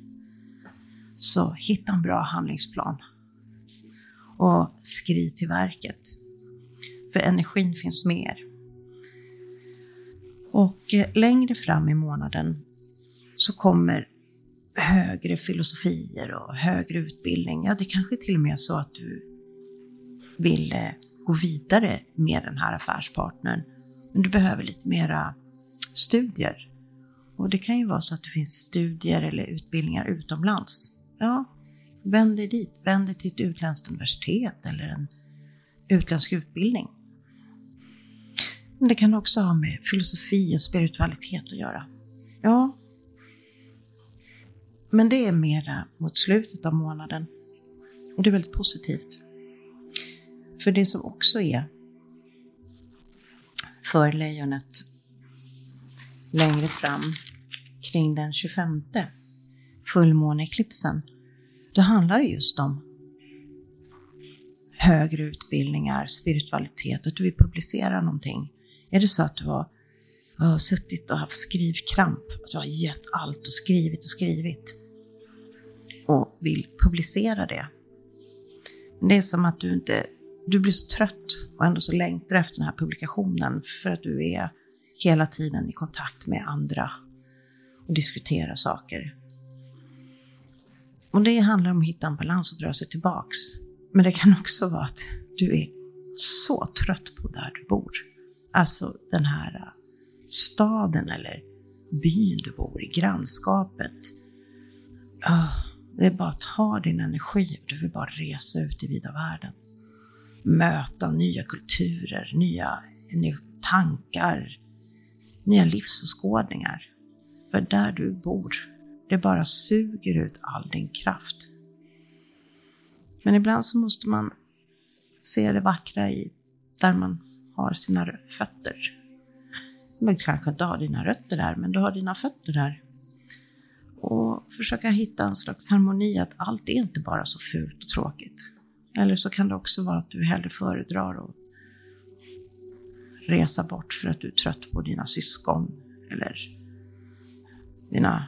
Så hitta en bra handlingsplan och skriv till verket. För energin finns med er. Och eh, längre fram i månaden så kommer högre filosofier och högre utbildning. Ja, det kanske till och med är så att du vill eh, gå vidare med den här affärspartnern. Men du behöver lite mera studier. Och det kan ju vara så att det finns studier eller utbildningar utomlands. Ja, vänd dig dit. Vänd dig till ett utländskt universitet eller en utländsk utbildning. Men det kan också ha med filosofi och spiritualitet att göra. Ja, men det är mera mot slutet av månaden. Och det är väldigt positivt. För det som också är för lejonet längre fram kring den 25 fullmåneeklipsen då handlar det just om högre utbildningar, spiritualitet, att du vill publicera någonting. Är det så att du har, har suttit och haft skrivkramp, att du har gett allt och skrivit och skrivit och vill publicera det. Det är som att du inte, du blir så trött och ändå så längtar efter den här publikationen för att du är hela tiden i kontakt med andra och diskuterar saker. Och det handlar om att hitta en balans och dra sig tillbaks. Men det kan också vara att du är så trött på där du bor. Alltså den här äh, staden eller byn du bor i, grannskapet. Oh, det är bara att ta din energi du vill bara resa ut i vida världen. Möta nya kulturer, nya tankar, nya livsåskådningar. För där du bor, det bara suger ut all din kraft. Men ibland så måste man se det vackra i där man har sina fötter. men kanske inte har dina rötter där, men du har dina fötter där och försöka hitta en slags harmoni att allt är inte bara så fult och tråkigt. Eller så kan det också vara att du hellre föredrar att resa bort för att du är trött på dina syskon eller dina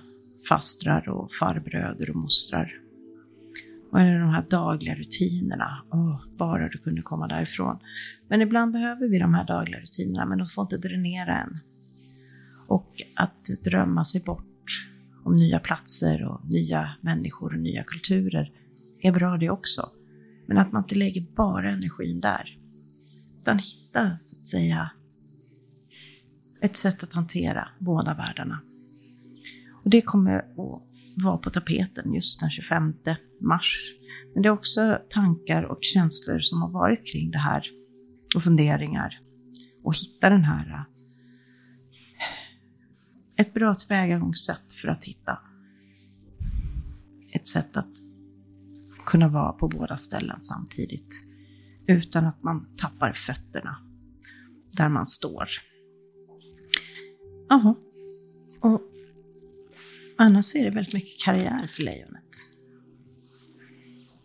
fastrar och farbröder och mostrar. Och är de här dagliga rutinerna. Åh, bara du kunde komma därifrån. Men ibland behöver vi de här dagliga rutinerna, men de får inte dränera en. Och att drömma sig bort om nya platser och nya människor och nya kulturer är bra det också. Men att man inte lägger bara energin där. Utan hitta, så att säga, ett sätt att hantera båda världarna. Och det kommer att var på tapeten just den 25 mars. Men det är också tankar och känslor som har varit kring det här och funderingar. Och hitta den här äh, ett bra tillvägagångssätt för att hitta ett sätt att kunna vara på båda ställen samtidigt utan att man tappar fötterna där man står. Jaha, och annars är det väldigt mycket karriär för lejonet.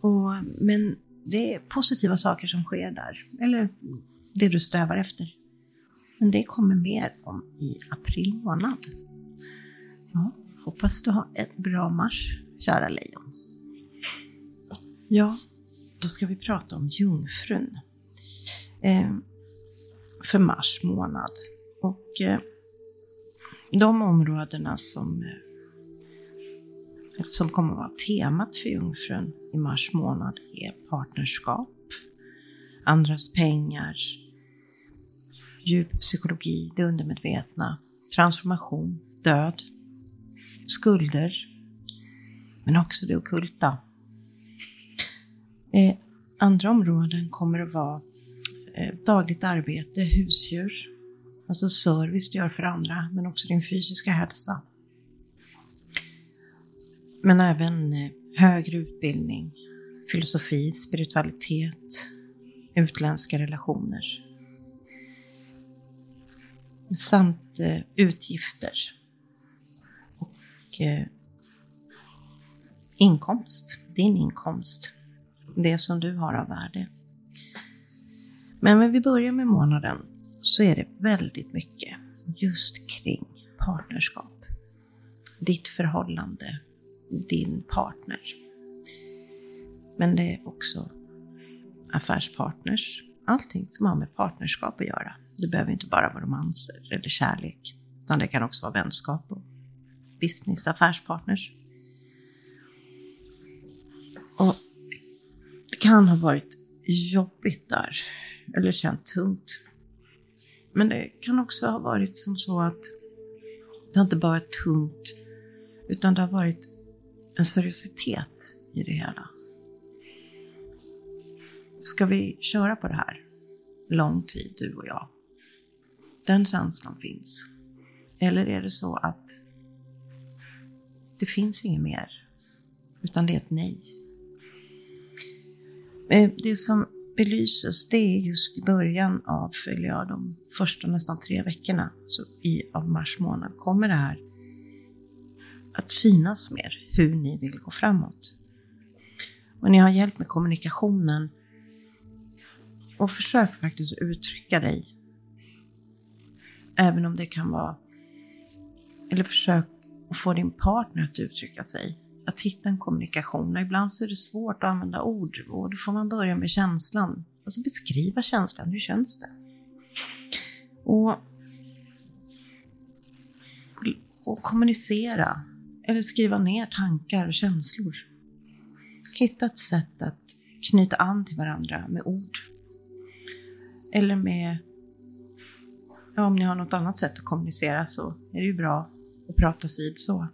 Och, men det är positiva saker som sker där, eller det du strävar efter. Men det kommer mer om i april månad. Ja, hoppas du har ett bra mars, kära lejon. Ja, då ska vi prata om jungfrun. Eh, för mars månad. Och eh, de områdena som, eh, som kommer att vara temat för jungfrun i mars månad är partnerskap, andras pengar, djup psykologi, det undermedvetna, transformation, död, skulder, men också det okulta. Eh, andra områden kommer att vara eh, dagligt arbete, husdjur, alltså service du gör för andra, men också din fysiska hälsa. Men även eh, högre utbildning, filosofi, spiritualitet, utländska relationer. Samt eh, utgifter och eh, inkomst, din inkomst, det som du har av värde. Men när vi börjar med månaden så är det väldigt mycket just kring partnerskap. Ditt förhållande, din partner. Men det är också affärspartners, allting som har med partnerskap att göra. Det behöver inte bara vara romanser eller kärlek, utan det kan också vara vänskap och business, affärspartners. Och det kan ha varit jobbigt där, eller känt tungt. Men det kan också ha varit som så att det har inte bara varit tungt, utan det har varit en seriositet i det hela. Ska vi köra på det här lång tid, du och jag? Den känslan finns. Eller är det så att det finns inget mer, utan det är ett nej. Eh, det som belyses, det är just i början av, eller ja, de första nästan tre veckorna så i, av mars månad kommer det här att synas mer, hur ni vill gå framåt. Och ni har hjälp med kommunikationen. Och försök faktiskt uttrycka dig. Även om det kan vara... Eller försök att få din partner att uttrycka sig. Att hitta en kommunikation. Och ibland så är det svårt att använda ord och då får man börja med känslan. Alltså beskriva känslan. Hur känns det? Och, och kommunicera. Eller skriva ner tankar och känslor. Hitta ett sätt att knyta an till varandra med ord. Eller med, ja, om ni har något annat sätt att kommunicera så är det ju bra att pratas vid så.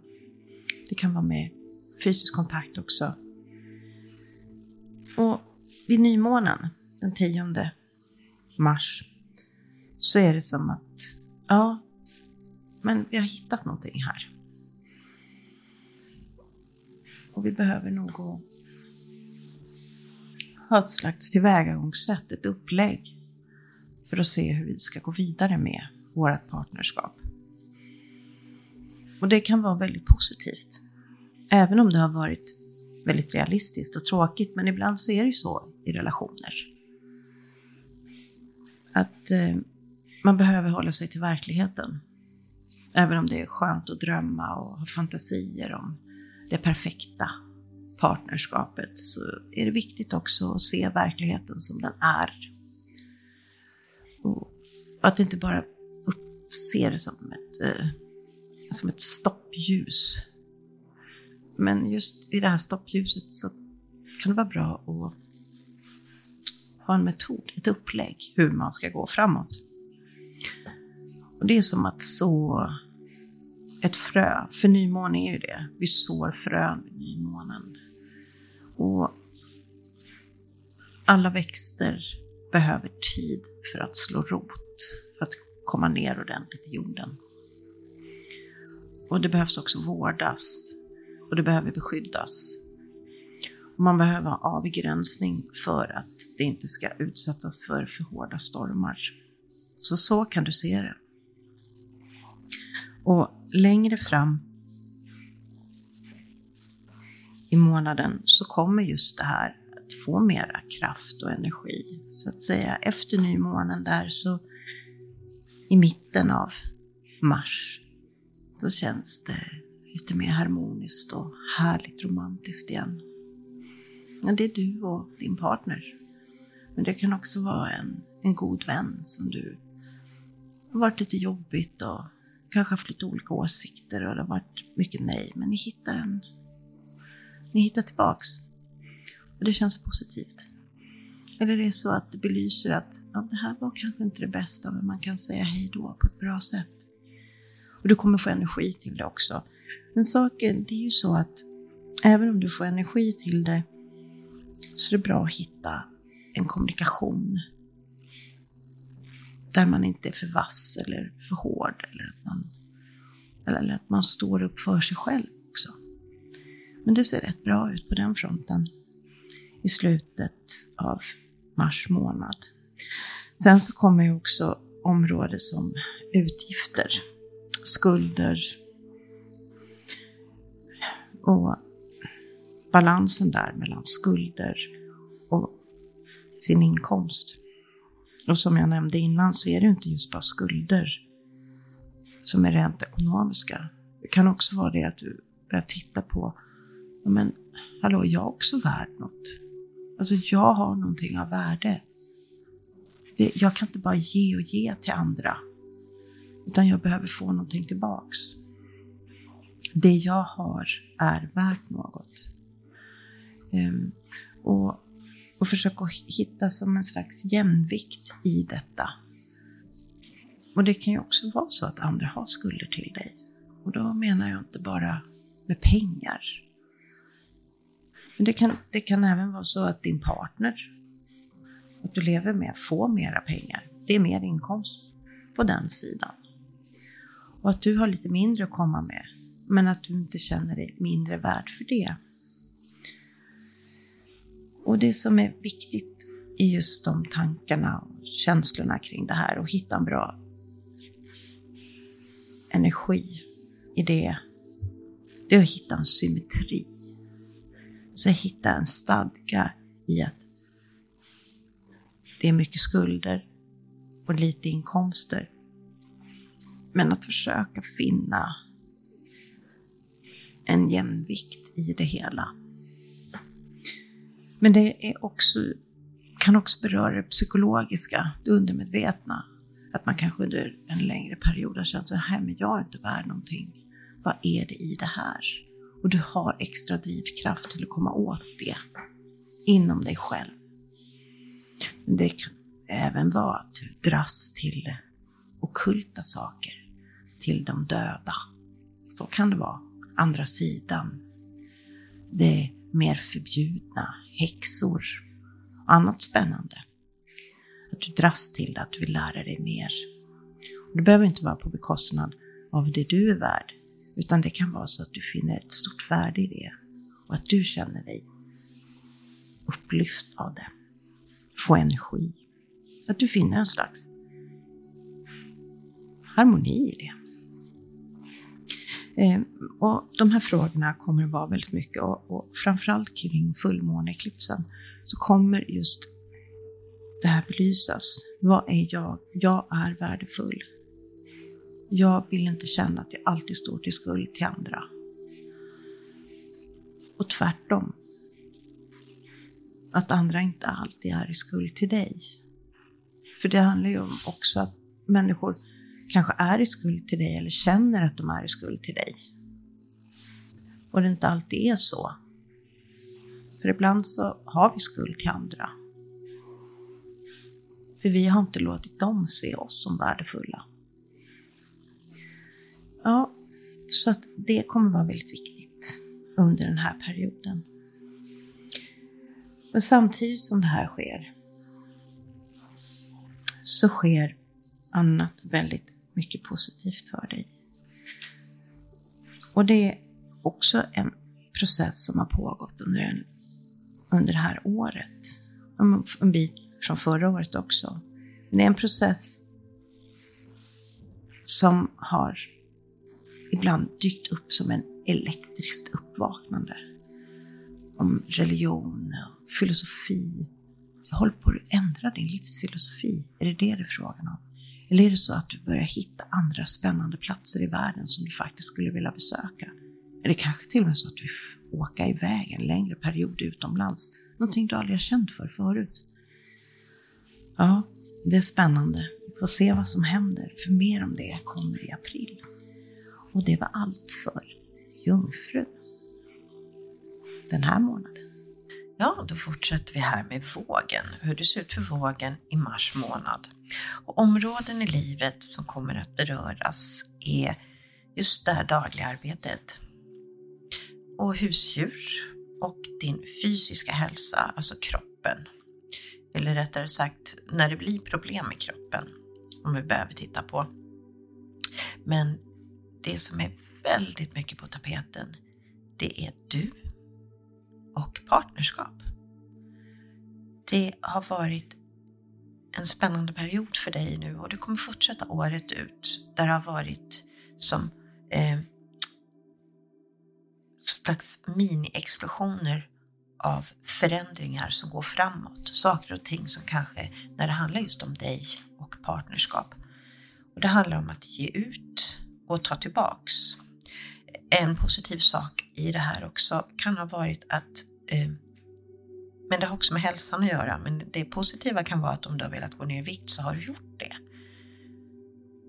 Det kan vara med fysisk kontakt också. Och vid nymånen den 10 mars så är det som att, ja, men vi har hittat någonting här. Och vi behöver nog ha ett slags tillvägagångssätt, ett upplägg för att se hur vi ska gå vidare med vårt partnerskap. Och det kan vara väldigt positivt. Även om det har varit väldigt realistiskt och tråkigt, men ibland så är det ju så i relationer. Att eh, man behöver hålla sig till verkligheten. Även om det är skönt att drömma och ha fantasier om det perfekta partnerskapet så är det viktigt också att se verkligheten som den är. Och att inte bara se det som ett, eh, som ett stoppljus. Men just i det här stoppljuset så kan det vara bra att ha en metod, ett upplägg hur man ska gå framåt. Och det är som att så ett frö, för nymåne är ju det. Vi sår frön vid nymånen. Och alla växter behöver tid för att slå rot, för att komma ner ordentligt i jorden. Och det behövs också vårdas och det behöver beskyddas. Och man behöver ha avgränsning för att det inte ska utsättas för för hårda stormar. Så så kan du se det. Och längre fram i månaden så kommer just det här att få mera kraft och energi. Så att säga efter nymånen där så i mitten av mars, då känns det lite mer harmoniskt och härligt romantiskt igen. Ja, det är du och din partner. Men det kan också vara en, en god vän som du har varit lite jobbigt och kanske haft lite olika åsikter och det har varit mycket nej, men ni hittar en ni hittar tillbaks. Och det känns positivt. Eller det är så att det belyser att ja, det här var kanske inte det bästa, men man kan säga hej då på ett bra sätt. Och du kommer få energi till det också. Men saken, det är ju så att även om du får energi till det så är det bra att hitta en kommunikation där man inte är för vass eller för hård eller att man, eller att man står upp för sig själv också. Men det ser rätt bra ut på den fronten i slutet av mars månad. Sen så kommer ju också områden som utgifter, skulder och balansen där mellan skulder och sin inkomst. Och som jag nämnde innan så är det inte just bara skulder som är rent ekonomiska. Det kan också vara det att du börjar titta på men hallå, jag är också värd något. Alltså jag har någonting av värde. Det, jag kan inte bara ge och ge till andra. Utan jag behöver få någonting tillbaks. Det jag har är värt något. Um, och, och försöka hitta som en slags jämvikt i detta. Och det kan ju också vara så att andra har skulder till dig. Och då menar jag inte bara med pengar, men det kan, det kan även vara så att din partner, att du lever med, får mera pengar. Det är mer inkomst på den sidan. Och att du har lite mindre att komma med, men att du inte känner dig mindre värd för det. Och det som är viktigt i just de tankarna och känslorna kring det här och hitta en bra energi i det, det är att hitta en symmetri Så hitta en stadga i att det är mycket skulder och lite inkomster. Men att försöka finna en jämvikt i det hela. Men det är också, kan också beröra det psykologiska, det undermedvetna. Att man kanske under en längre period har känt så här, men jag är inte värd någonting. Vad är det i det här? Och du har extra drivkraft till att komma åt det inom dig själv. Men det kan även vara att du dras till okulta saker, till de döda. Så kan det vara. Andra sidan. Det mer förbjudna, häxor och annat spännande. Att du dras till det, att du vill lära dig mer. Och det behöver inte vara på bekostnad av det du är värd, utan det kan vara så att du finner ett stort värde i det och att du känner dig upplyft av det. Få energi. Att du finner en slags harmoni i det. Eh, och de här frågorna kommer att vara väldigt mycket och, och framförallt kring fullmåneeklipsen så kommer just det här belysas. Vad är jag? Jag är värdefull. Jag vill inte känna att jag alltid står till skuld till andra. Och tvärtom. Att andra inte alltid är i skuld till dig. För det handlar ju om också att människor kanske är i skuld till dig eller känner att de är i skuld till dig. Och det inte alltid är så. För ibland så har vi skuld till andra. För vi har inte låtit dem se oss som värdefulla. Ja, så att det kommer vara väldigt viktigt under den här perioden. Men samtidigt som det här sker så sker annat väldigt mycket positivt för dig. Och det är också en process som har pågått under, en, under det här året. En bit från förra året också. Men det är en process som har ibland dykt upp som en elektriskt uppvaknande. Om religion och filosofi. Jag håller på att ändra din livsfilosofi. Är det det det är frågan om? Eller är det så att du börjar hitta andra spännande platser i världen som du faktiskt skulle vilja besöka? Är det kanske till och med så att du vill åka iväg en längre period utomlands? Någonting du aldrig har känt för förut? Ja, det är spännande. Vi får se vad som händer, för mer om det kommer i april. Och det var allt för Jungfru den här månaden. Ja, då fortsätter vi här med vågen, hur det ser ut för vågen i mars månad. Och områden i livet som kommer att beröras är just det här dagliga arbetet. Och husdjur och din fysiska hälsa, alltså kroppen. Eller rättare sagt, när det blir problem med kroppen, om vi behöver titta på. Men det som är väldigt mycket på tapeten, det är du och partnerskap. Det har varit en spännande period för dig nu och det kommer fortsätta året ut där det har varit som eh, slags mini-explosioner av förändringar som går framåt. Saker och ting som kanske, när det handlar just om dig och partnerskap. Och Det handlar om att ge ut och ta tillbaks. En positiv sak i det här också kan ha varit att eh, men det har också med hälsan att göra. Men det positiva kan vara att om du har velat gå ner i vikt så har du gjort det.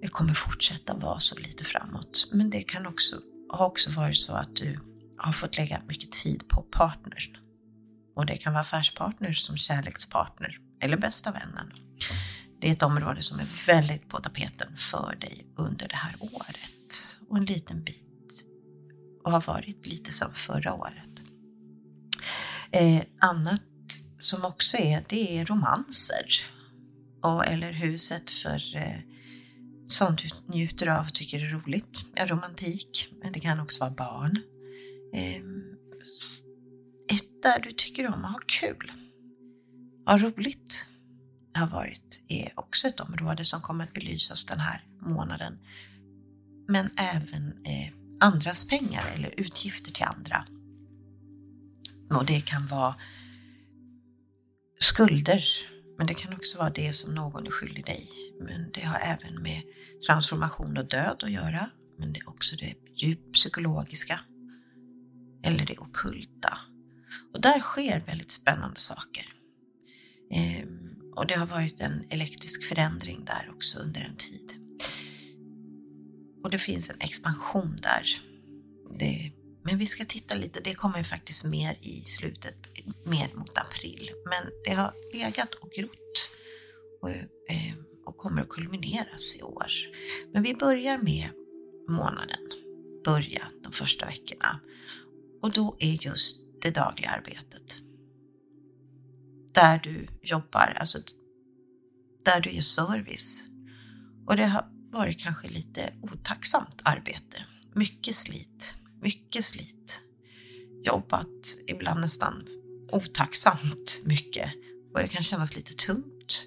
Det kommer fortsätta vara så lite framåt. Men det kan också ha också varit så att du har fått lägga mycket tid på partners. Och det kan vara affärspartners som kärlekspartner eller bästa vännen. Det är ett område som är väldigt på tapeten för dig under det här året. Och en liten bit och har varit lite som förra året. Eh, annat som också är, det är romanser. Och, eller huset för eh, sånt du njuter av och tycker är roligt. Ja, romantik, men det kan också vara barn. Eh, ett där du tycker om att ha kul. Ha roligt har varit är också ett område som kommer att belysas den här månaden. Men även eh, andras pengar eller utgifter till andra Och det kan vara skulder, men det kan också vara det som någon är skyldig dig. Men det har även med transformation och död att göra, men det är också det djupt psykologiska eller det okulta. Och där sker väldigt spännande saker. Ehm, och det har varit en elektrisk förändring där också under en tid. Och det finns en expansion där. Det, men vi ska titta lite, det kommer ju faktiskt mer i slutet, mer mot april. Men det har legat och grott och, eh, och kommer att kulmineras i år. Men vi börjar med månaden, börja de första veckorna. Och då är just det dagliga arbetet. Där du jobbar, alltså där du ger service. Och det har varit kanske lite otacksamt arbete. Mycket slit, mycket slit. Jobbat ibland nästan otacksamt mycket och det kan kännas lite tungt.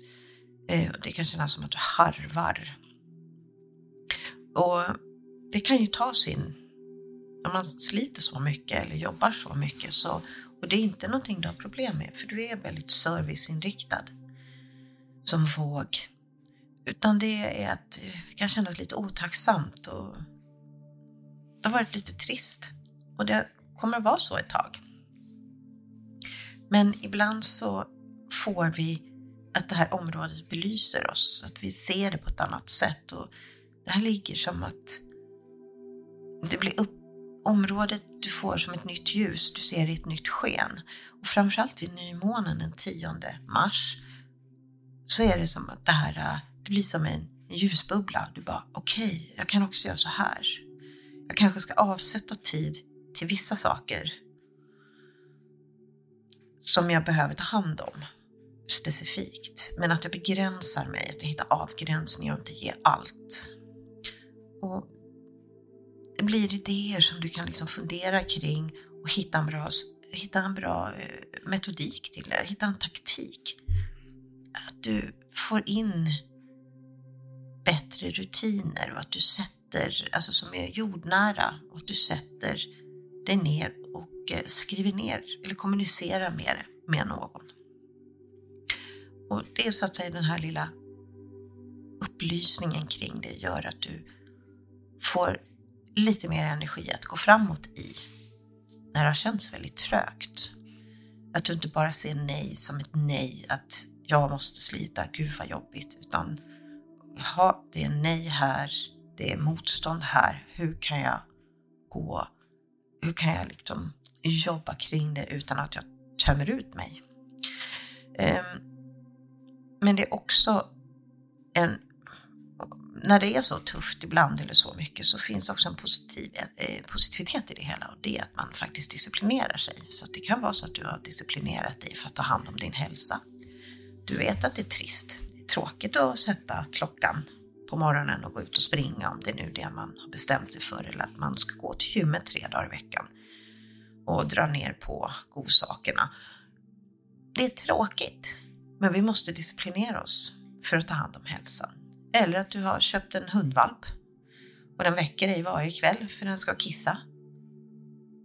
Eh, det kan kännas som att du harvar. Och det kan ju ta sin, När man sliter så mycket eller jobbar så mycket så, och det är inte någonting du har problem med för du är väldigt serviceinriktad som våg. Utan det är att det kan kännas lite otacksamt och det har varit lite trist. Och det kommer att vara så ett tag. Men ibland så får vi att det här området belyser oss, att vi ser det på ett annat sätt. Och det här ligger som att det blir upp, området du får som ett nytt ljus, du ser i ett nytt sken. Och framförallt vid nymånen den 10 mars så är det som att det här, det blir som en, en ljusbubbla. Du bara, okej, okay, jag kan också göra så här. Jag kanske ska avsätta tid till vissa saker som jag behöver ta hand om specifikt. Men att jag begränsar mig, att jag hittar avgränsningar och inte ger allt. Och det blir idéer som du kan liksom fundera kring och hitta en bra, hitta en bra eh, metodik till det, hitta en taktik. Att du får in bättre rutiner och att du sätter, alltså som är jordnära, och att du sätter dig ner och eh, skriver ner eller kommunicerar med, med någon. Och det är så att säga den här lilla upplysningen kring det gör att du får lite mer energi att gå framåt i när det har känts väldigt trögt. Att du inte bara ser nej som ett nej, att jag måste slita, gud vad jobbigt, utan ja, det är nej här, det är motstånd här, hur kan jag gå, hur kan jag liksom jobba kring det utan att jag tömmer ut mig? Ehm, men det är också en när det är så tufft ibland eller så mycket så finns också en positiv, eh, positivitet i det hela och det är att man faktiskt disciplinerar sig. Så det kan vara så att du har disciplinerat dig för att ta hand om din hälsa. Du vet att det är trist, tråkigt att sätta klockan på morgonen och gå ut och springa om det är nu det man har bestämt sig för eller att man ska gå till gymmet tre dagar i veckan och dra ner på godsakerna. Det är tråkigt, men vi måste disciplinera oss för att ta hand om hälsan. Eller att du har köpt en hundvalp och den väcker dig varje kväll för den ska kissa.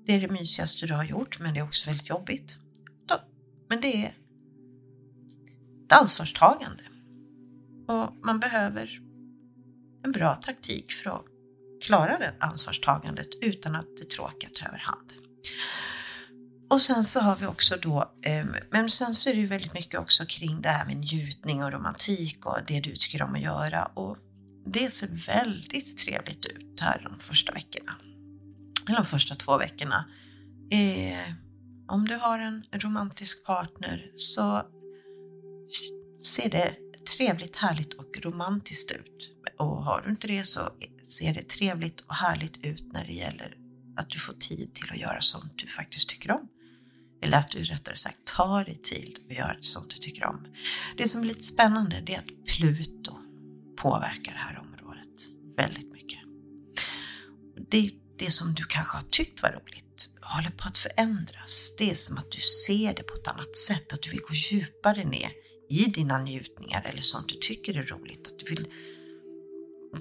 Det är det mysigaste du har gjort, men det är också väldigt jobbigt. Men det är ett ansvarstagande. Och man behöver en bra taktik för att klara det ansvarstagandet utan att det tråkiga tar överhand. Och sen så har vi också då, eh, men sen så är det ju väldigt mycket också kring det här med njutning och romantik och det du tycker om att göra. Och det ser väldigt trevligt ut här de första veckorna. Eller de första två veckorna. Eh, om du har en romantisk partner så ser det trevligt, härligt och romantiskt ut. Och har du inte det så ser det trevligt och härligt ut när det gäller att du får tid till att göra sånt du faktiskt tycker om. Eller att du rättare sagt tar dig tid att göra sånt du tycker om. Det som är lite spännande det är att Pluto påverkar det här området väldigt mycket. Det, det som du kanske har tyckt var roligt håller på att förändras. Det är som att du ser det på ett annat sätt, att du vill gå djupare ner i dina njutningar eller sånt du tycker är roligt. Att du vill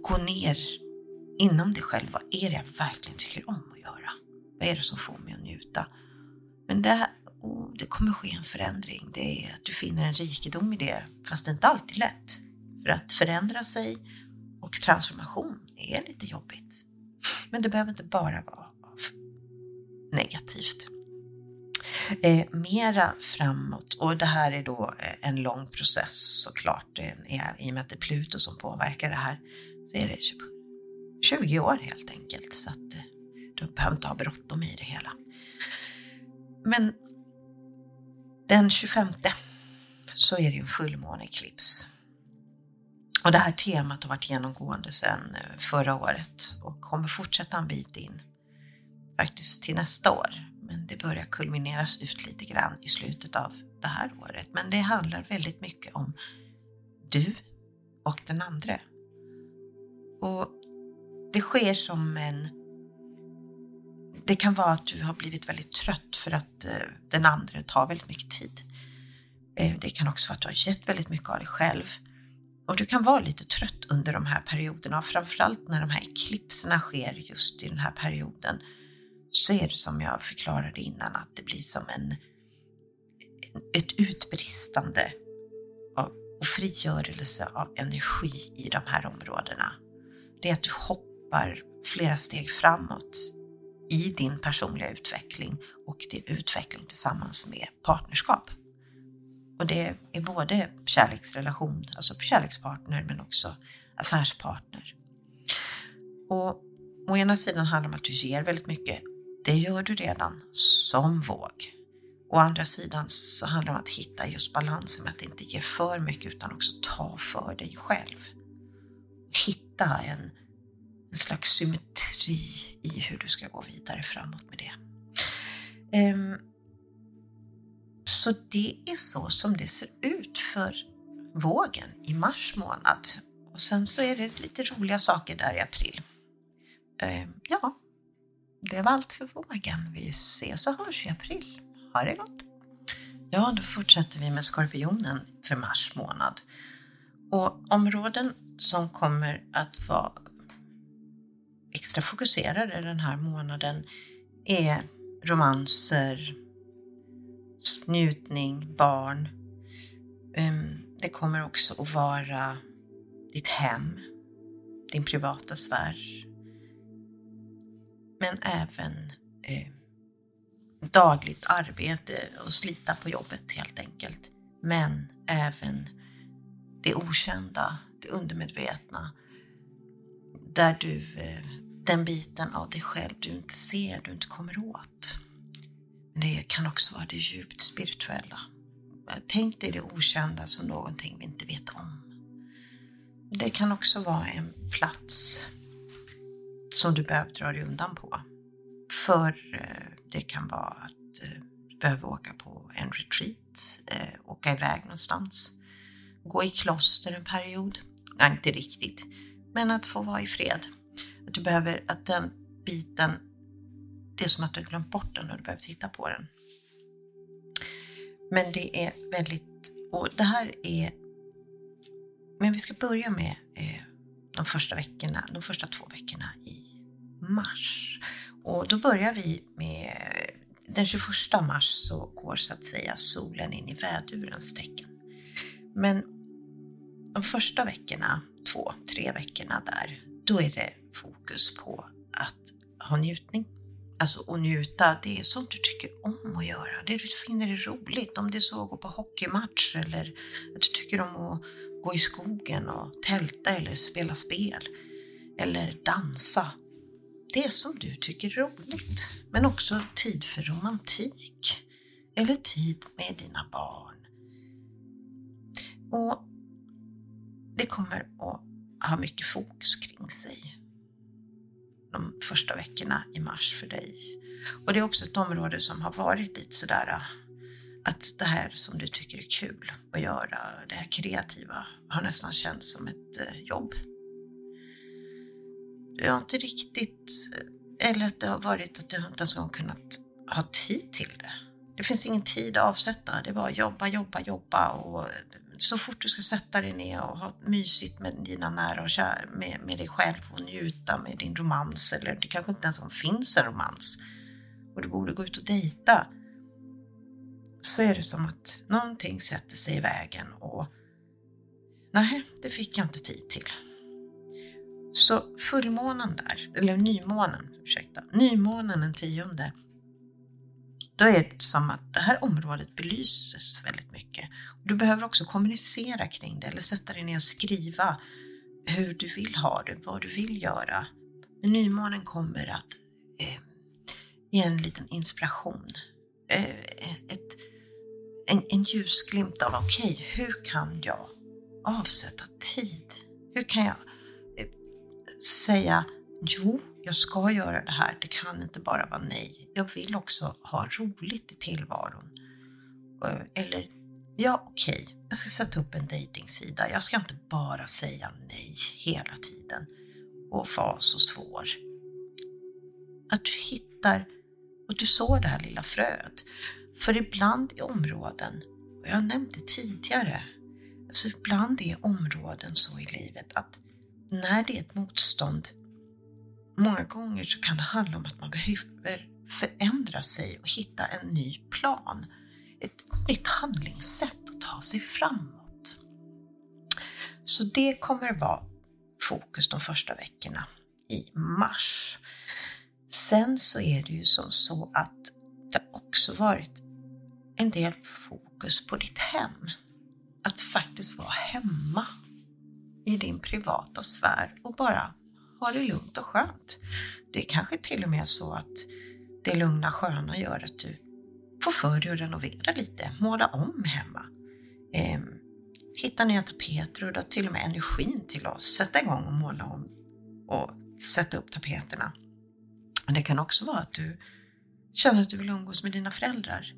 gå ner inom dig själv. Vad är det jag verkligen tycker om att göra? Vad är det som får mig att njuta? Men det, oh, det kommer ske en förändring. Det är att du finner en rikedom i det, fast det är inte alltid lätt. För att förändra sig och transformation är lite jobbigt. Men det behöver inte bara vara negativt. Eh, mera framåt, och det här är då eh, en lång process såklart, det är, i och med att det är Pluto som påverkar det här, så är det 20 år helt enkelt. Så att eh, du behöver inte ha bråttom i det hela. Men den 25 så är det ju en fullmåneeklips. Och det här temat har varit genomgående sedan eh, förra året och kommer fortsätta en bit in faktiskt till nästa år. Det börjar kulmineras ut lite grann i slutet av det här året. Men det handlar väldigt mycket om du och den andra. Och det sker som en... Det kan vara att du har blivit väldigt trött för att eh, den andra tar väldigt mycket tid. Eh, det kan också vara att du har gett väldigt mycket av dig själv. Och du kan vara lite trött under de här perioderna framförallt när de här eklipserna sker just i den här perioden så är det som jag förklarade innan att det blir som en, ett utbristande och frigörelse av energi i de här områdena. Det är att du hoppar flera steg framåt i din personliga utveckling och din utveckling tillsammans med partnerskap. Och det är både kärleksrelation, alltså kärlekspartner, men också affärspartner. Och å ena sidan handlar det om att du ger väldigt mycket det gör du redan som våg. Å andra sidan så handlar det om att hitta just balansen med att inte ge för mycket utan också ta för dig själv. Hitta en, en slags symmetri i hur du ska gå vidare framåt med det. Um, så det är så som det ser ut för vågen i mars månad. Och sen så är det lite roliga saker där i april. Um, ja, det var allt för vågen. Vi ses och hörs i april. Ha det gott! Ja, då fortsätter vi med Skorpionen för mars månad. Och områden som kommer att vara extra fokuserade den här månaden är romanser, njutning, barn. Ehm, det kommer också att vara ditt hem, din privata sfär, men även eh, dagligt arbete och slita på jobbet helt enkelt. Men även det okända, det undermedvetna. Där du, eh, den biten av dig själv du inte ser, du inte kommer åt. Det kan också vara det djupt spirituella. Tänk dig det okända som någonting vi inte vet om. Det kan också vara en plats som du behöver dra dig undan på. För eh, det kan vara att eh, du behöver åka på en retreat, eh, åka iväg någonstans, gå i kloster en period. nej inte riktigt, men att få vara i fred. Att du behöver, att den biten, det är som att du har glömt bort den och du behöver titta på den. Men det är väldigt, och det här är, men vi ska börja med de första veckorna, de första två veckorna i mars. Och då börjar vi med den 21 mars så går så att säga solen in i vädurens tecken. Men de första veckorna, två, tre veckorna där, då är det fokus på att ha njutning. Alltså att njuta, det är sånt du tycker om att göra. Det du finner är roligt. Om det är så att gå på hockeymatch eller att du tycker om att gå i skogen och tälta eller spela spel. Eller dansa det som du tycker är roligt. Men också tid för romantik. Eller tid med dina barn. Och det kommer att ha mycket fokus kring sig de första veckorna i mars för dig. Och det är också ett område som har varit lite sådär att det här som du tycker är kul att göra, det här kreativa, har nästan känts som ett eh, jobb jag har inte riktigt, eh, eller att det har varit att du inte ens har kunnat ha tid till det. Det finns ingen tid att avsätta. Det är bara jobba, jobba, jobba och eh, så fort du ska sätta dig ner och ha mysigt med dina nära och kära, med, med dig själv och njuta med din romans eller det kanske inte ens finns en romans och du borde gå ut och dejta så är det som att någonting sätter sig i vägen och nej, det fick jag inte tid till. Så fullmånen där, eller nymånen, ursäkta, nymånen den tionde, då är det som att det här området belyses väldigt mycket. Du behöver också kommunicera kring det eller sätta dig ner och skriva hur du vill ha det, vad du vill göra. Men nymånen kommer att eh, ge en liten inspiration. Eh, ett, en, en ljusglimt av, okej, okay, hur kan jag avsätta tid? Hur kan jag eh, säga, jo, jag ska göra det här. Det kan inte bara vara nej. Jag vill också ha roligt i tillvaron. Eh, eller, ja okej, okay, jag ska sätta upp en dejtingsida. Jag ska inte bara säga nej hela tiden och vara så svår. Att du hittar och du sår det här lilla fröet. För ibland i områden, och jag har nämnt det tidigare, alltså ibland är områden så i livet att när det är ett motstånd Många gånger så kan det handla om att man behöver förändra sig och hitta en ny plan. Ett nytt handlingssätt att ta sig framåt. Så det kommer vara fokus de första veckorna i mars. Sen så är det ju som så att det också varit en del fokus på ditt hem. Att faktiskt vara hemma i din privata sfär och bara ha det lugnt och skönt. Det är kanske till och med så att det lugna sköna gör att du får för dig att renovera lite, måla om hemma. Eh, hitta nya tapeter och du har till och med energin till att sätta igång och måla om och sätta upp tapeterna. Men det kan också vara att du känner att du vill umgås med dina föräldrar.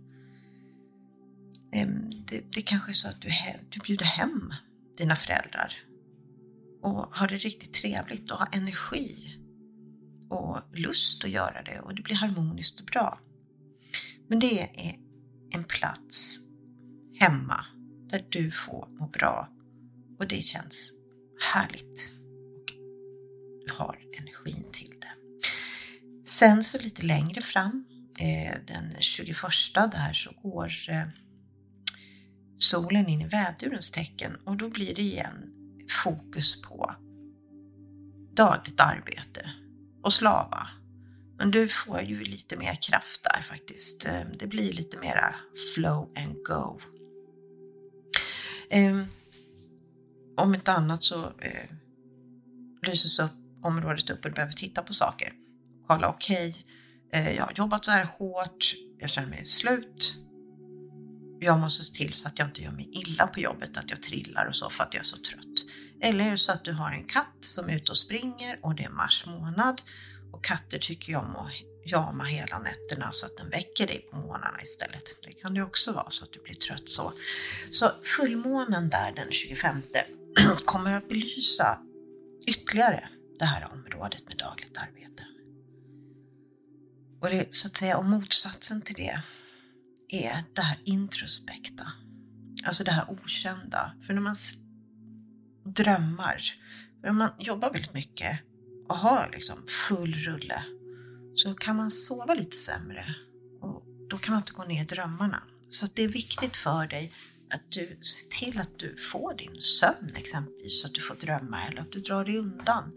Ehm, det, det kanske är så att du, du bjuder hem dina föräldrar och har det riktigt trevligt och har energi och lust att göra det och det blir harmoniskt och bra. Men det är en plats hemma där du får må bra och det känns härligt och du har energin till det. Sen så lite längre fram, eh, den 21 där så går eh, solen in i vädurens tecken och då blir det igen fokus på dagligt arbete och slava. Men du får ju lite mer kraft där faktiskt. Ehm, det blir lite mera flow and go. Ehm, om inte annat så eh, lyses upp området upp och du behöver titta på saker. Kolla, okej, okay, jag har jobbat så här hårt, jag känner mig slut, jag måste se till så att jag inte gör mig illa på jobbet, att jag trillar och så för att jag är så trött. Eller är det så att du har en katt som är ute och springer och det är mars månad och katter tycker ju om att jama hela nätterna så att den väcker dig på morgnarna istället. Det kan det också vara så att du blir trött så. Så fullmånen där den 25 kommer att belysa ytterligare det här området med dagligt arbete. Och det så att säga, och motsatsen till det är det här introspekta. Alltså det här okända. För när man drömmar, för om man jobbar väldigt mycket och har liksom full rulle så kan man sova lite sämre och då kan man inte gå ner i drömmarna. Så det är viktigt för dig att du ser till att du får din sömn exempelvis så att du får drömma eller att du drar dig undan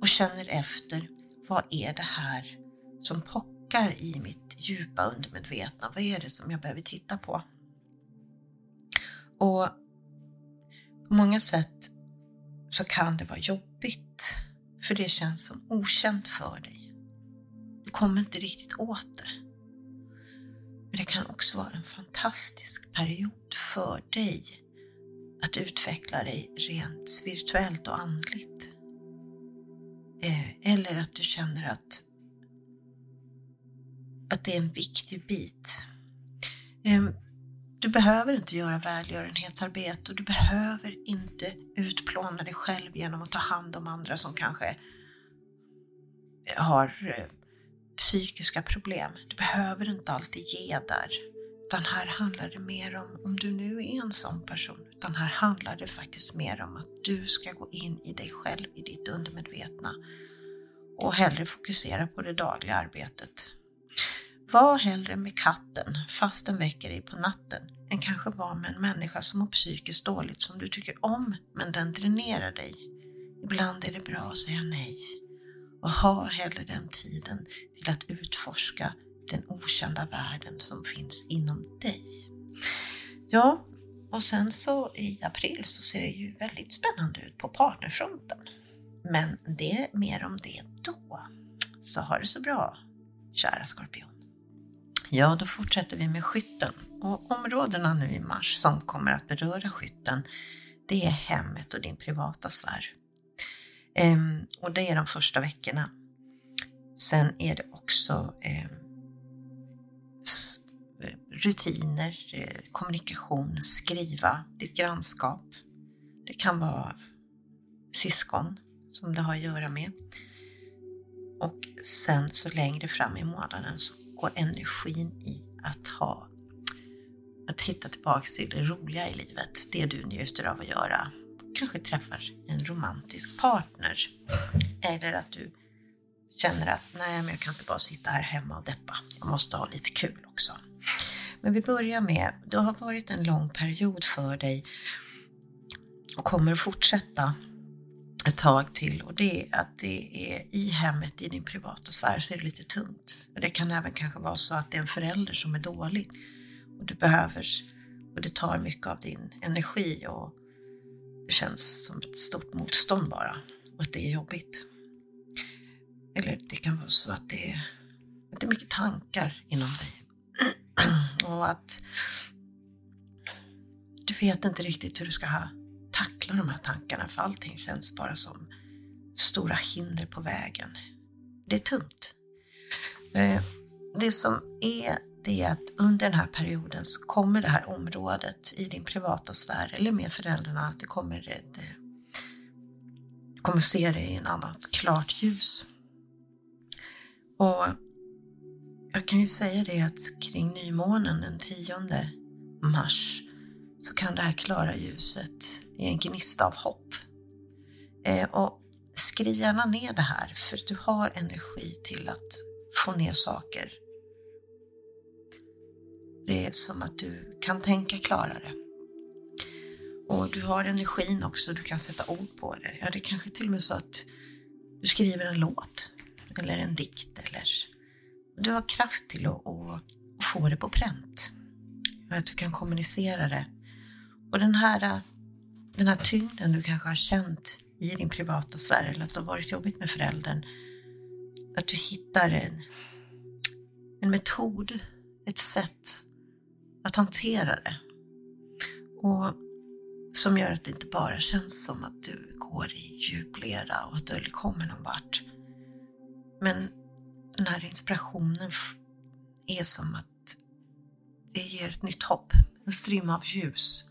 och känner efter vad är det här som pockar i mitt djupa undermedvetna? Vad är det som jag behöver titta på? Och på många sätt så kan det vara jobbigt för det känns som okänt för dig. Du kommer inte riktigt åt det. Men det kan också vara en fantastisk period för dig att utveckla dig rent spirituellt och andligt. Eh, eller att du känner att att det är en viktig bit. Ehm, du behöver inte göra välgörenhetsarbete och du behöver inte utplåna dig själv genom att ta hand om andra som kanske eh, har eh, psykiska problem. Du behöver inte alltid ge där. Utan här handlar det mer om, om du nu är en sån person, utan här handlar det faktiskt mer om att du ska gå in i dig själv, i ditt undermedvetna och hellre fokusera på det dagliga arbetet var hellre med katten fast den väcker dig på natten än kanske vara med en människa som mår psykiskt dåligt som du tycker om men den dränerar dig. Ibland är det bra att säga nej och ha hellre den tiden till att utforska den okända världen som finns inom dig. Ja, och sen så i april så ser det ju väldigt spännande ut på partnerfronten. Men det är mer om det då. Så ha det så bra, kära skorpion. Ja, då fortsätter vi med skytten. Och områdena nu i mars som kommer att beröra skytten, det är hemmet och din privata sfär. Ehm, och det är de första veckorna. Sen är det också ehm, eh, rutiner, eh, kommunikation, skriva, ditt grannskap. Det kan vara syskon som det har att göra med. Och sen så längre fram i månaden så och energin i att ha att hitta tillbaks till det roliga i livet, det du njuter av att göra. Kanske träffar en romantisk partner. Eller att du känner att nej, men jag kan inte bara sitta här hemma och deppa. Jag måste ha lite kul också. Men vi börjar med, det har varit en lång period för dig och kommer att fortsätta ett tag till och det är att det är i hemmet, i din privata sfär, så är det lite tungt. Det kan även kanske vara så att det är en förälder som är dålig och du behöver, och det tar mycket av din energi och det känns som ett stort motstånd bara och att det är jobbigt. Eller det kan vara så att det är, att det är mycket tankar inom dig och att du vet inte riktigt hur du ska ha tackla de här tankarna för allting känns bara som stora hinder på vägen. Det är tungt. Eh, det som är det är att under den här perioden så kommer det här området i din privata sfär eller med föräldrarna att du kommer, du kommer se det i en annat klart ljus. Och jag kan ju säga det att kring nymånen den 10 mars så kan det här klara ljuset i en gnista av hopp. Eh, och skriv gärna ner det här för du har energi till att få ner saker. Det är som att du kan tänka klarare. Och du har energin också, du kan sätta ord på det. Ja, det är kanske till och med så att du skriver en låt eller en dikt eller du har kraft till att, att, att få det på pränt. Att du kan kommunicera det. Och den här, äh, den här tyngden du kanske har känt i din privata sfär eller att det har varit jobbigt med föräldern. Att du hittar en, en metod, ett sätt att hantera det. Och som gör att det inte bara känns som att du går i djuplera och att du aldrig kommer någon vart. Men den här inspirationen är som att det ger ett nytt hopp, en strimma av ljus.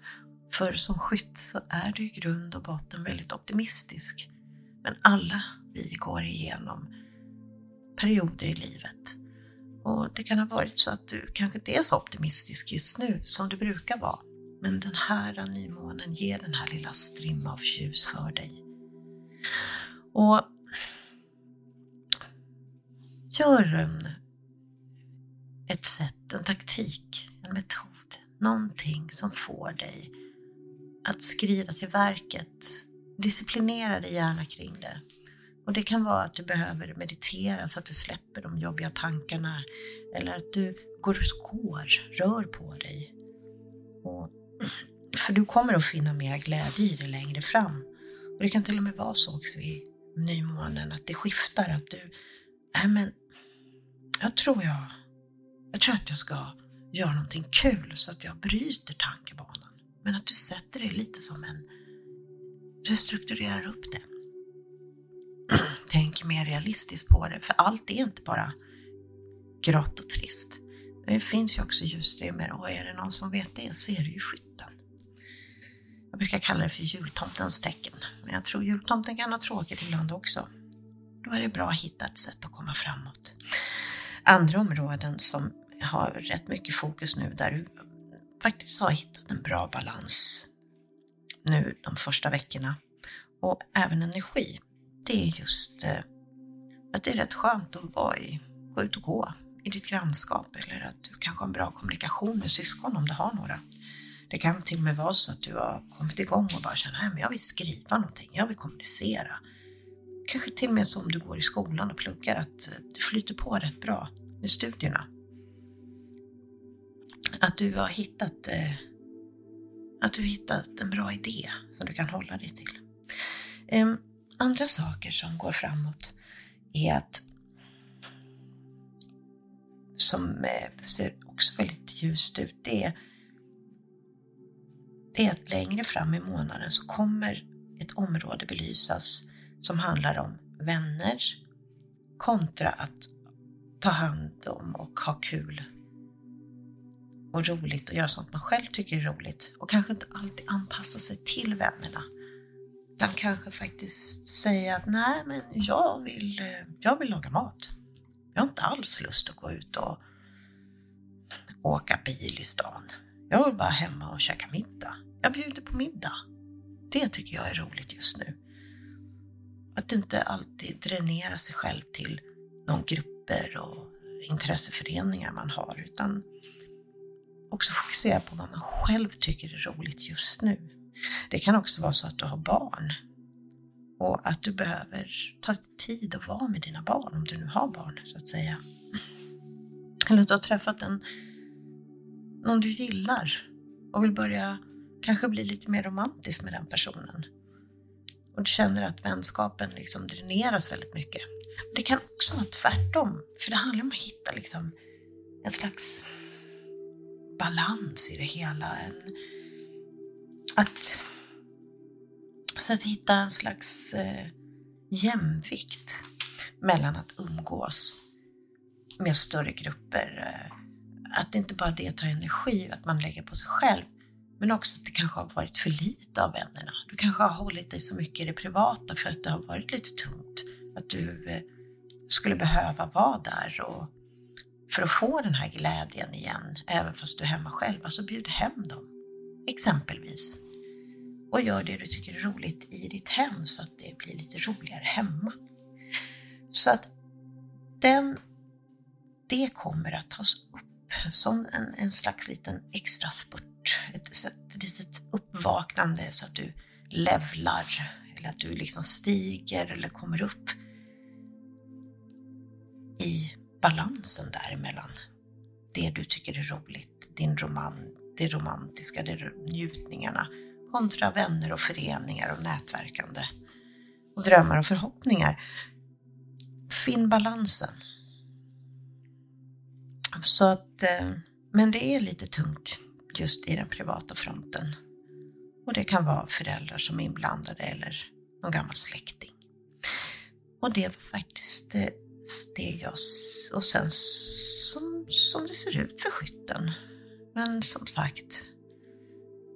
För som skytt så är du i grund och botten väldigt optimistisk. Men alla vi går igenom perioder i livet. Och det kan ha varit så att du kanske inte är så optimistisk just nu som du brukar vara. Men den här nymånen ger den här lilla strimma av ljus för dig. Och Gör en, ett sätt, en taktik, en metod, någonting som får dig att skrida till verket. Disciplinera dig gärna kring det. Och det kan vara att du behöver meditera så att du släpper de jobbiga tankarna. Eller att du går och går, rör på dig. Och, för du kommer att finna mer glädje i det längre fram. Och det kan till och med vara så också i nymånen att det skiftar. Att du, nej men jag tror jag, jag tror att jag ska göra någonting kul så att jag bryter tankebanan. Men att du sätter det lite som en, du strukturerar upp det. Tänk mer realistiskt på det, för allt är inte bara grått och trist. Det finns ju också ljusstrimmor och är det någon som vet det så är det ju skytten. Jag brukar kalla det för jultomtens tecken, men jag tror jultomten kan ha tråkigt ibland också. Då är det bra att hitta ett sätt att komma framåt andra områden som har rätt mycket fokus nu där faktiskt har hittat en bra balans nu de första veckorna och även energi. Det är just eh, att det är rätt skönt att vara i, gå ut och gå i ditt grannskap eller att du kanske har en bra kommunikation med syskon om du har några. Det kan till och med vara så att du har kommit igång och bara känner att jag vill skriva någonting, jag vill kommunicera. Kanske till och med som du går i skolan och pluggar att eh, det flyter på rätt bra med studierna. Att du har hittat, eh, att du hittat en bra idé som du kan hålla dig till. Ehm, andra saker som går framåt är att som eh, ser också väldigt ljust ut, det är, det är att längre fram i månaden så kommer ett område belysas som handlar om vänner kontra att ta hand om och ha kul och roligt och göra sånt man själv tycker är roligt och kanske inte alltid anpassa sig till vännerna. Utan kanske faktiskt säga att nej, men jag vill, eh, jag vill laga mat. Jag har inte alls lust att gå ut och åka bil i stan. Jag vill vara hemma och käka middag. Jag bjuder på middag. Det tycker jag är roligt just nu. Att inte alltid dränera sig själv till de grupper och intresseföreningar man har utan också fokusera på vad man själv tycker är roligt just nu. Det kan också vara så att du har barn och att du behöver ta tid att vara med dina barn, om du nu har barn så att säga. Eller att du har träffat en, någon du gillar och vill börja kanske bli lite mer romantisk med den personen. Och du känner att vänskapen liksom dräneras väldigt mycket. Det kan också vara tvärtom, för det handlar om att hitta liksom en slags balans i det hela. En, att, så att hitta en slags eh, jämvikt mellan att umgås med större grupper. Eh, att inte bara det tar energi, att man lägger på sig själv, men också att det kanske har varit för lite av vännerna. Du kanske har hållit dig så mycket i det privata för att det har varit lite tungt. Att du eh, skulle behöva vara där och för att få den här glädjen igen, även fast du är hemma själv, alltså bjud hem dem. Exempelvis. Och gör det du tycker är roligt i ditt hem så att det blir lite roligare hemma. Så att den, det kommer att tas upp som en, en slags liten extra spurt, ett, ett litet uppvaknande så att du levlar eller att du liksom stiger eller kommer upp i balansen däremellan. Det du tycker är roligt, din roman, det romantiska, det njutningarna kontra vänner och föreningar och nätverkande och drömmar och förhoppningar. Finn balansen. Så att, eh, men det är lite tungt just i den privata fronten. Och det kan vara föräldrar som är inblandade eller någon gammal släkting. Och det var faktiskt eh, steg jag och sen som, som det ser ut för skytten. Men som sagt,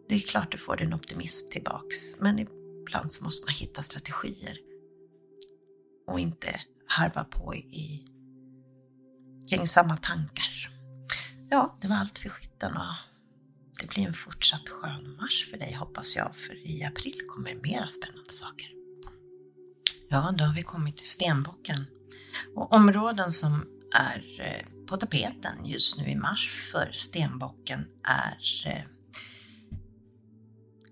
det är klart du får din optimism tillbaks, men ibland så måste man hitta strategier och inte harva på i kring samma tankar. Ja, det var allt för skytten och det blir en fortsatt skön mars för dig hoppas jag, för i april kommer mera spännande saker. Ja, då har vi kommit till stenbocken. Och områden som är eh, på tapeten just nu i mars för stenbocken är eh,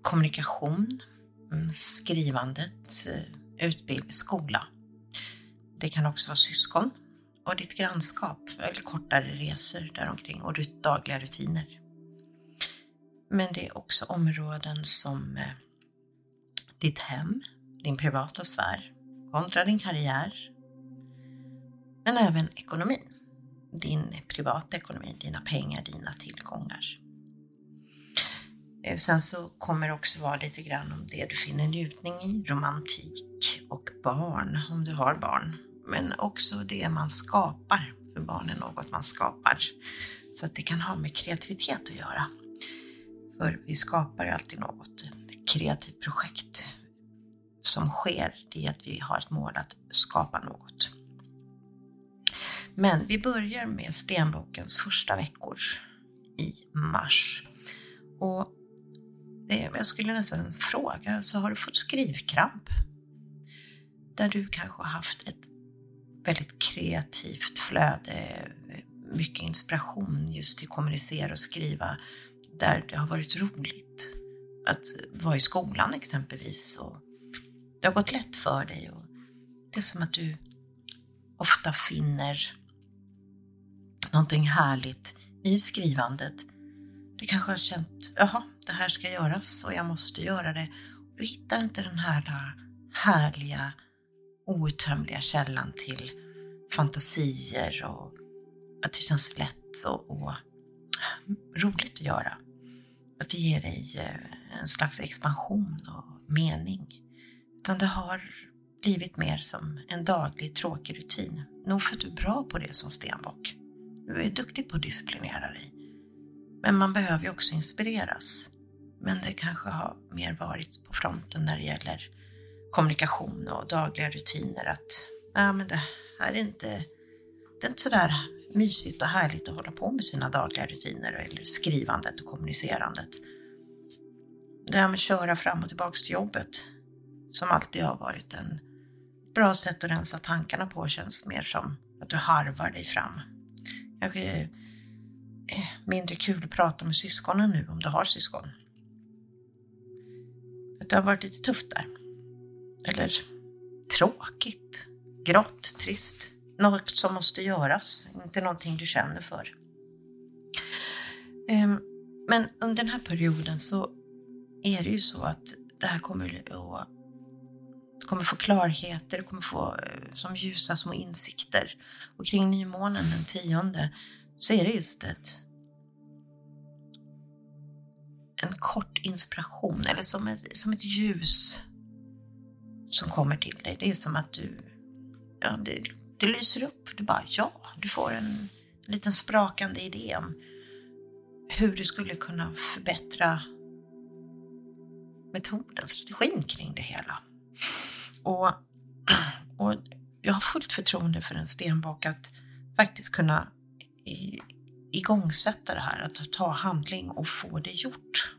kommunikation, mm, skrivandet, eh, utbildning, skola. Det kan också vara syskon och ditt grannskap eller kortare resor däromkring och dagliga rutiner. Men det är också områden som ditt hem, din privata sfär kontra din karriär, men även ekonomin. Din privata ekonomi, dina pengar, dina tillgångar. Eh, sen så kommer det också vara lite grann om det du finner njutning i, romantik och barn, om du har barn. Men också det man skapar, för barn är något man skapar. Så att det kan ha med kreativitet att göra. För vi skapar alltid något, ett kreativt projekt som sker, det är att vi har ett mål att skapa något. Men vi börjar med stenbokens första veckor i mars. Och det, jag skulle nästan fråga, så har du fått skrivkramp? Där du kanske har haft ett väldigt kreativt flöde mycket inspiration just till att kommunicera och skriva där det har varit roligt. Att vara i skolan exempelvis. Och det har gått lätt för dig. Och det är som att du ofta finner någonting härligt i skrivandet. Du kanske har känt, jaha, det här ska göras och jag måste göra det. Du hittar inte den här härliga, outtömliga källan till fantasier och att det känns lätt och, och roligt att göra. Att det ger dig eh, en slags expansion och mening. Utan det har blivit mer som en daglig tråkig rutin. Nog för att du är bra på det som stenbock. Du är duktig på att disciplinera dig. Men man behöver ju också inspireras. Men det kanske har mer varit på fronten när det gäller kommunikation och dagliga rutiner att nej men det här är inte, det är inte sådär mysigt och härligt att hålla på med sina dagliga rutiner eller skrivandet och kommunicerandet. Det här med att köra fram och tillbaks till jobbet som alltid har varit en bra sätt att rensa tankarna på känns mer som att du harvar dig fram. Kanske är mindre kul att prata med syskonen nu om du har syskon. Det har varit lite tufft där. Eller tråkigt, grått, trist. Något som måste göras, inte någonting du känner för. Ehm, men under den här perioden så är det ju så att det här kommer att du kommer få klarheter, du kommer få eh, som ljusa små insikter. Och kring nymånen den tionde så är det just ett, en kort inspiration eller som ett, som ett ljus som kommer till dig. Det är som att du, ja, det, det lyser upp. Du bara, ja, du får en, en liten sprakande idé om hur du skulle kunna förbättra metoden, strategin kring det hela. Och, och jag har fullt förtroende för en stenbock att faktiskt kunna igångsätta det här, att ta handling och få det gjort.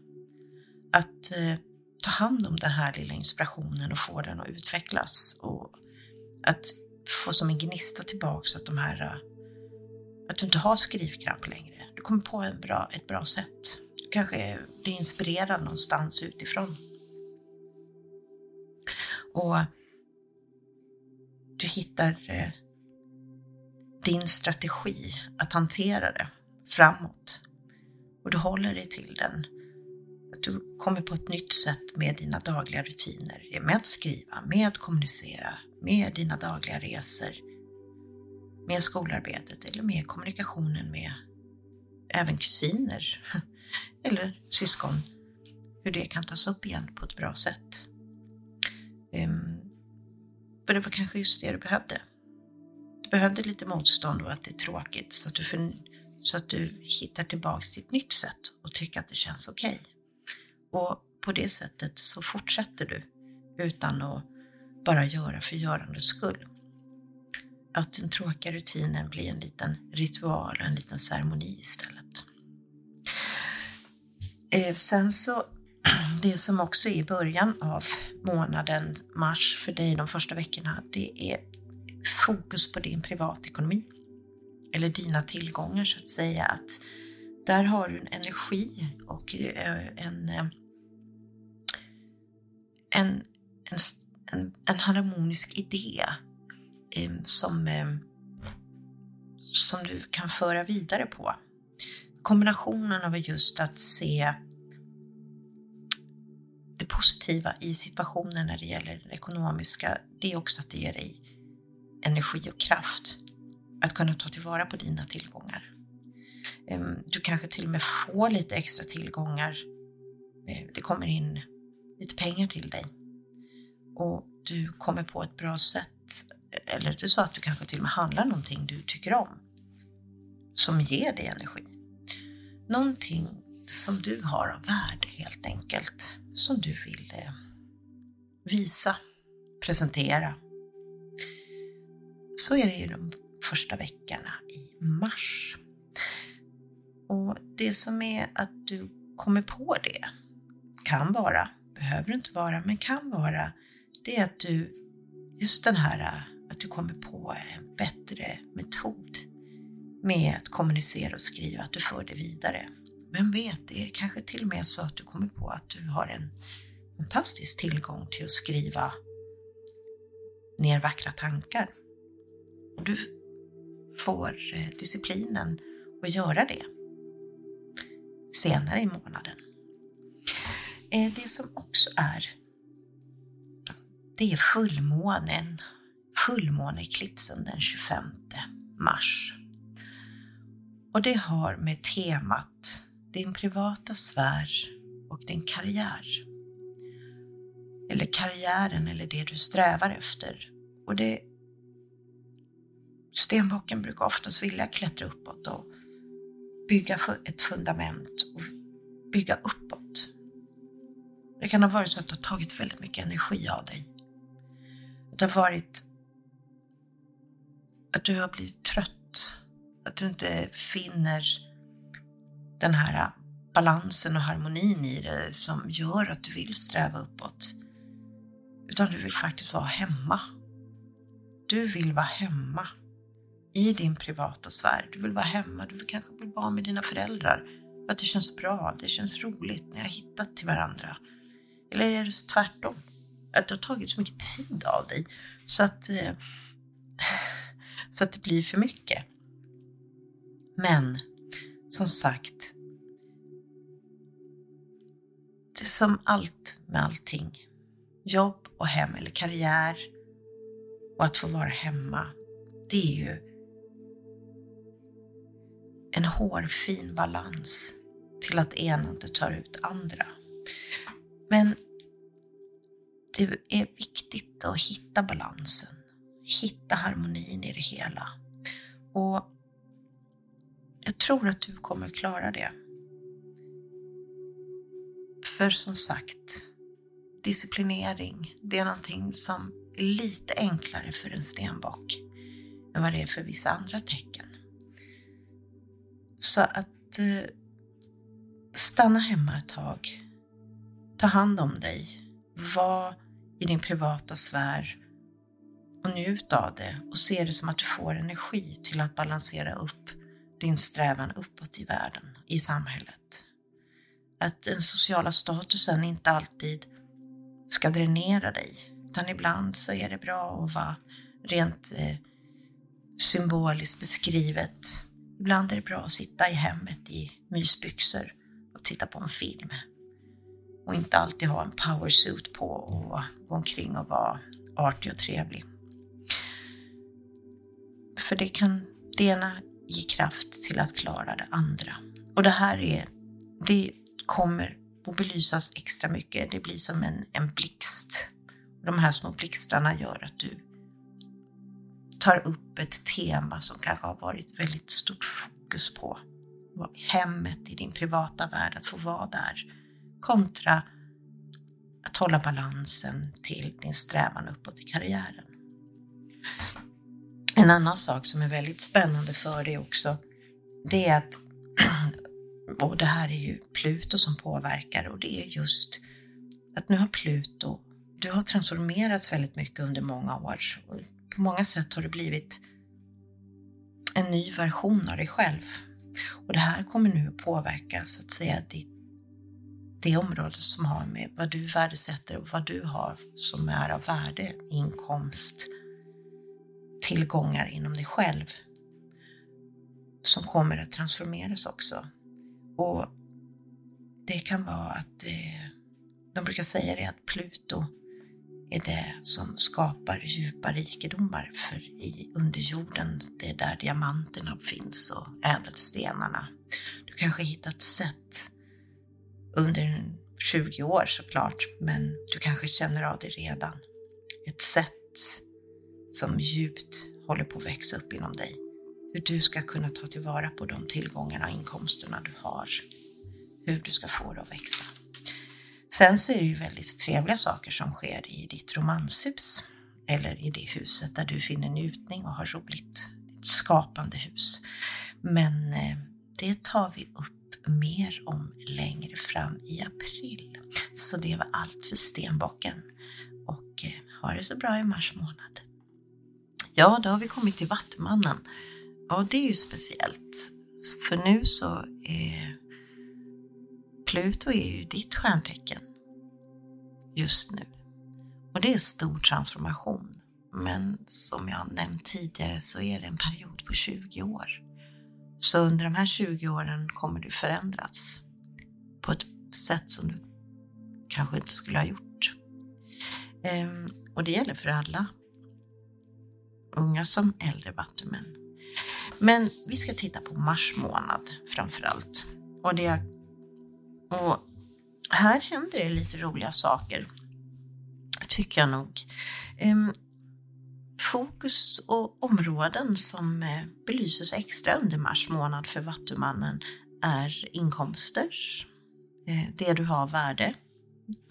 Att eh, ta hand om den här lilla inspirationen och få den att utvecklas och att få som en gnista tillbaks att de här eh, att du inte har skrivkramp längre. Du kommer på en bra, ett bra sätt. Du kanske blir inspirerad någonstans utifrån. Och du hittar eh, din strategi att hantera det framåt. Och du håller dig till den. Att du kommer på ett nytt sätt med dina dagliga rutiner, med att skriva, med att kommunicera, med dina dagliga resor, med skolarbetet eller med kommunikationen med även kusiner eller syskon. Hur det kan tas upp igen på ett bra sätt. Ehm, um, för det var kanske just det du behövde. Du behövde lite motstånd och att det är tråkigt så att du, för, så att du hittar tillbaks till ett nytt sätt och tycker att det känns okej. Okay. Och på det sättet så fortsätter du utan att bara göra för görandets skull. Att den tråkiga rutinen blir en liten ritual, en liten ceremoni istället. Ehm, sen så det som också är i början av månaden mars för dig de första veckorna, det är fokus på din privatekonomi. Eller dina tillgångar så att säga. Att där har du en energi och eh, en, eh, en, en, en, en harmonisk idé eh, som, som du kan föra vidare på. Kombinationen av just att se det positiva i situationen när det gäller det ekonomiska, det är också att det ger dig energi och kraft att kunna ta tillvara på dina tillgångar. Ehm, du kanske till och med får lite extra tillgångar. Ehm, det kommer in lite pengar till dig och du kommer på ett bra sätt. Eller det är så att du kanske till och med handlar någonting du tycker om som ger dig energi. Någonting som du har av värde helt enkelt som du vill eh, visa, presentera. Så är det ju de första veckorna i mars. Och det som är att du kommer på det, kan vara, behöver inte vara, men kan vara, det är att du, just den här att du kommer på en bättre metod med att kommunicera och skriva, att du för det vidare. Vem vet, det är kanske till och med så att du kommer på att du har en fantastisk tillgång till att skriva ner vackra tankar. Och du får eh, disciplinen att göra det senare i månaden. Eh, det som också är, det är fullmånen, fullmåneeklipsen den 25 mars. Och det har med temat din privata sfär och din karriär. Eller karriären eller det du strävar efter. Och det Stenbocken brukar oftast vilja klättra uppåt och bygga ett fundament och bygga uppåt. Det kan ha varit så att det har tagit väldigt mycket energi av dig. Att det har varit att du har blivit trött. Att du inte finner den här balansen och harmonin i det som gör att du vill sträva uppåt. Utan du vill faktiskt vara hemma. Du vill vara hemma i din privata sfär. Du vill vara hemma, du vill kanske bli barn med dina föräldrar för att det känns bra, det känns roligt, ni har hittat till varandra. Eller är det tvärtom? Att det har tagit så mycket tid av dig så att, eh, så att det blir för mycket. Men som sagt, det är som allt med allting. Jobb och hem eller karriär och att få vara hemma, det är ju en hårfin balans till att ena inte tar ut andra. Men det är viktigt att hitta balansen, hitta harmonin i det hela. Och jag tror att du kommer klara det. För som sagt, disciplinering, det är någonting som är lite enklare för en stenbock än vad det är för vissa andra tecken. Så att eh, stanna hemma ett tag. Ta hand om dig. Var i din privata sfär och njut av det och se det som att du får energi till att balansera upp din strävan uppåt i världen, i samhället. Att den sociala statusen inte alltid ska dränera dig, utan ibland så är det bra att vara rent eh, symboliskt beskrivet Ibland är det bra att sitta i hemmet i mysbyxor och titta på en film. Och inte alltid ha en powersuit på och gå omkring och vara artig och trevlig. För det kan det ena ge kraft till att klara det andra. Och det här är, det kommer att belysas extra mycket. Det blir som en, en blixt. de här små blixtarna gör att du tar upp ett tema som kanske har varit väldigt stort fokus på. Hemmet i din privata värld, att få vara där. Kontra att hålla balansen till din strävan uppåt i karriären. En annan sak som är väldigt spännande för dig också, det är att, och det här är ju Pluto som påverkar och det är just att nu har Pluto, du har transformerats väldigt mycket under många år på många sätt har du blivit en ny version av dig själv. Och det här kommer nu att påverka så att säga ditt, det område som har med vad du värdesätter och vad du har som är av värde, inkomst, tillgångar inom dig själv som kommer att transformeras också. Och det kan vara att eh, de brukar säga det att Pluto är det som skapar djupa rikedomar. För i underjorden, det är där diamanterna finns och ädelstenarna. Du kanske hittat sätt under 20 år såklart, men du kanske känner av det redan. Ett sätt som djupt håller på att växa upp inom dig. Hur du ska kunna ta tillvara på de tillgångarna och inkomsterna du har. Hur du ska få det att växa. Sen så är det ju väldigt trevliga saker som sker i ditt romanshus eller i det huset där du finner njutning och har roligt. Ett skapande hus. Men eh, det tar vi upp mer om längre fram i april. Så det var allt för stenbocken. Och eh, ha det så bra i mars månad. Ja, då har vi kommit till Vattmannen. Ja, det är ju speciellt. För nu så är Pluto är ju ditt stjärntecken just nu. Och det är stor transformation. Men som jag nämnt tidigare så är det en period på 20 år. Så under de här 20 åren kommer du förändras på ett sätt som du kanske inte skulle ha gjort. Ehm, och det gäller för alla, unga som äldre vattumän. Men vi ska titta på mars månad framför allt. Och, det, och här händer det lite roliga saker, tycker jag nog. Ehm, fokus och områden som eh, belyses extra under mars månad för Vattumannen är inkomster, eh, det du har värde,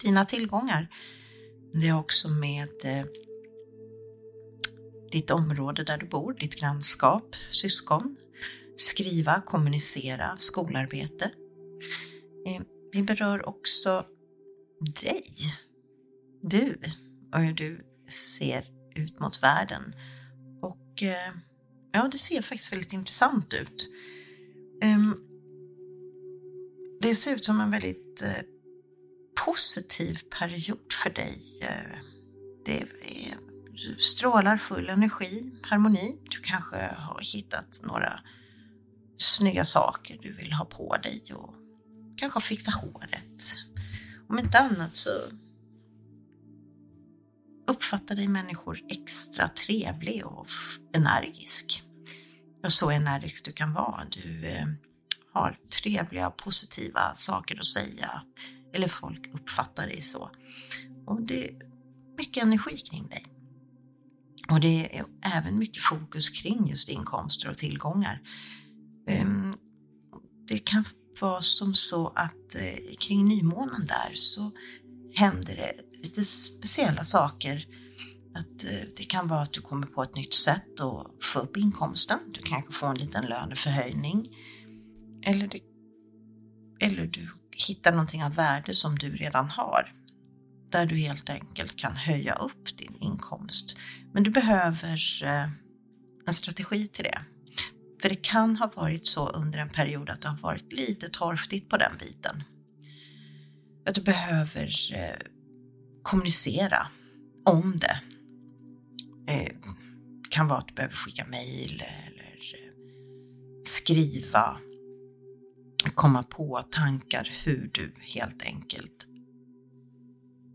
dina tillgångar. Det är också med eh, ditt område där du bor, ditt grannskap, syskon, skriva, kommunicera, skolarbete. Eh, vi berör också dig, du och hur du ser ut mot världen. Och eh, ja, det ser faktiskt väldigt intressant ut. Ehm, det ser ut som en väldigt eh, positiv period för dig. Det är, strålar full energi, harmoni. Du kanske har hittat några snygga saker du vill ha på dig och kanske fixa håret. Om inte annat så uppfattar dig människor extra trevlig och energisk. Ja, så energisk du kan vara. Du eh, har trevliga, positiva saker att säga. Eller folk uppfattar dig så. Och det är mycket energi kring dig. Och det är även mycket fokus kring just inkomster och tillgångar. Ehm, det kan vara som så att eh, kring nymånen där så händer det lite speciella saker. Att eh, det kan vara att du kommer på ett nytt sätt att få upp inkomsten. Du kanske får en liten löneförhöjning. Eller, det, eller du hittar någonting av värde som du redan har. Där du helt enkelt kan höja upp din inkomst. Men du behöver eh, en strategi till det. För det kan ha varit så under en period att det har varit lite torftigt på den biten. Att du behöver eh, kommunicera om det. Det kan vara att du behöver skicka mejl eller skriva, komma på tankar hur du helt enkelt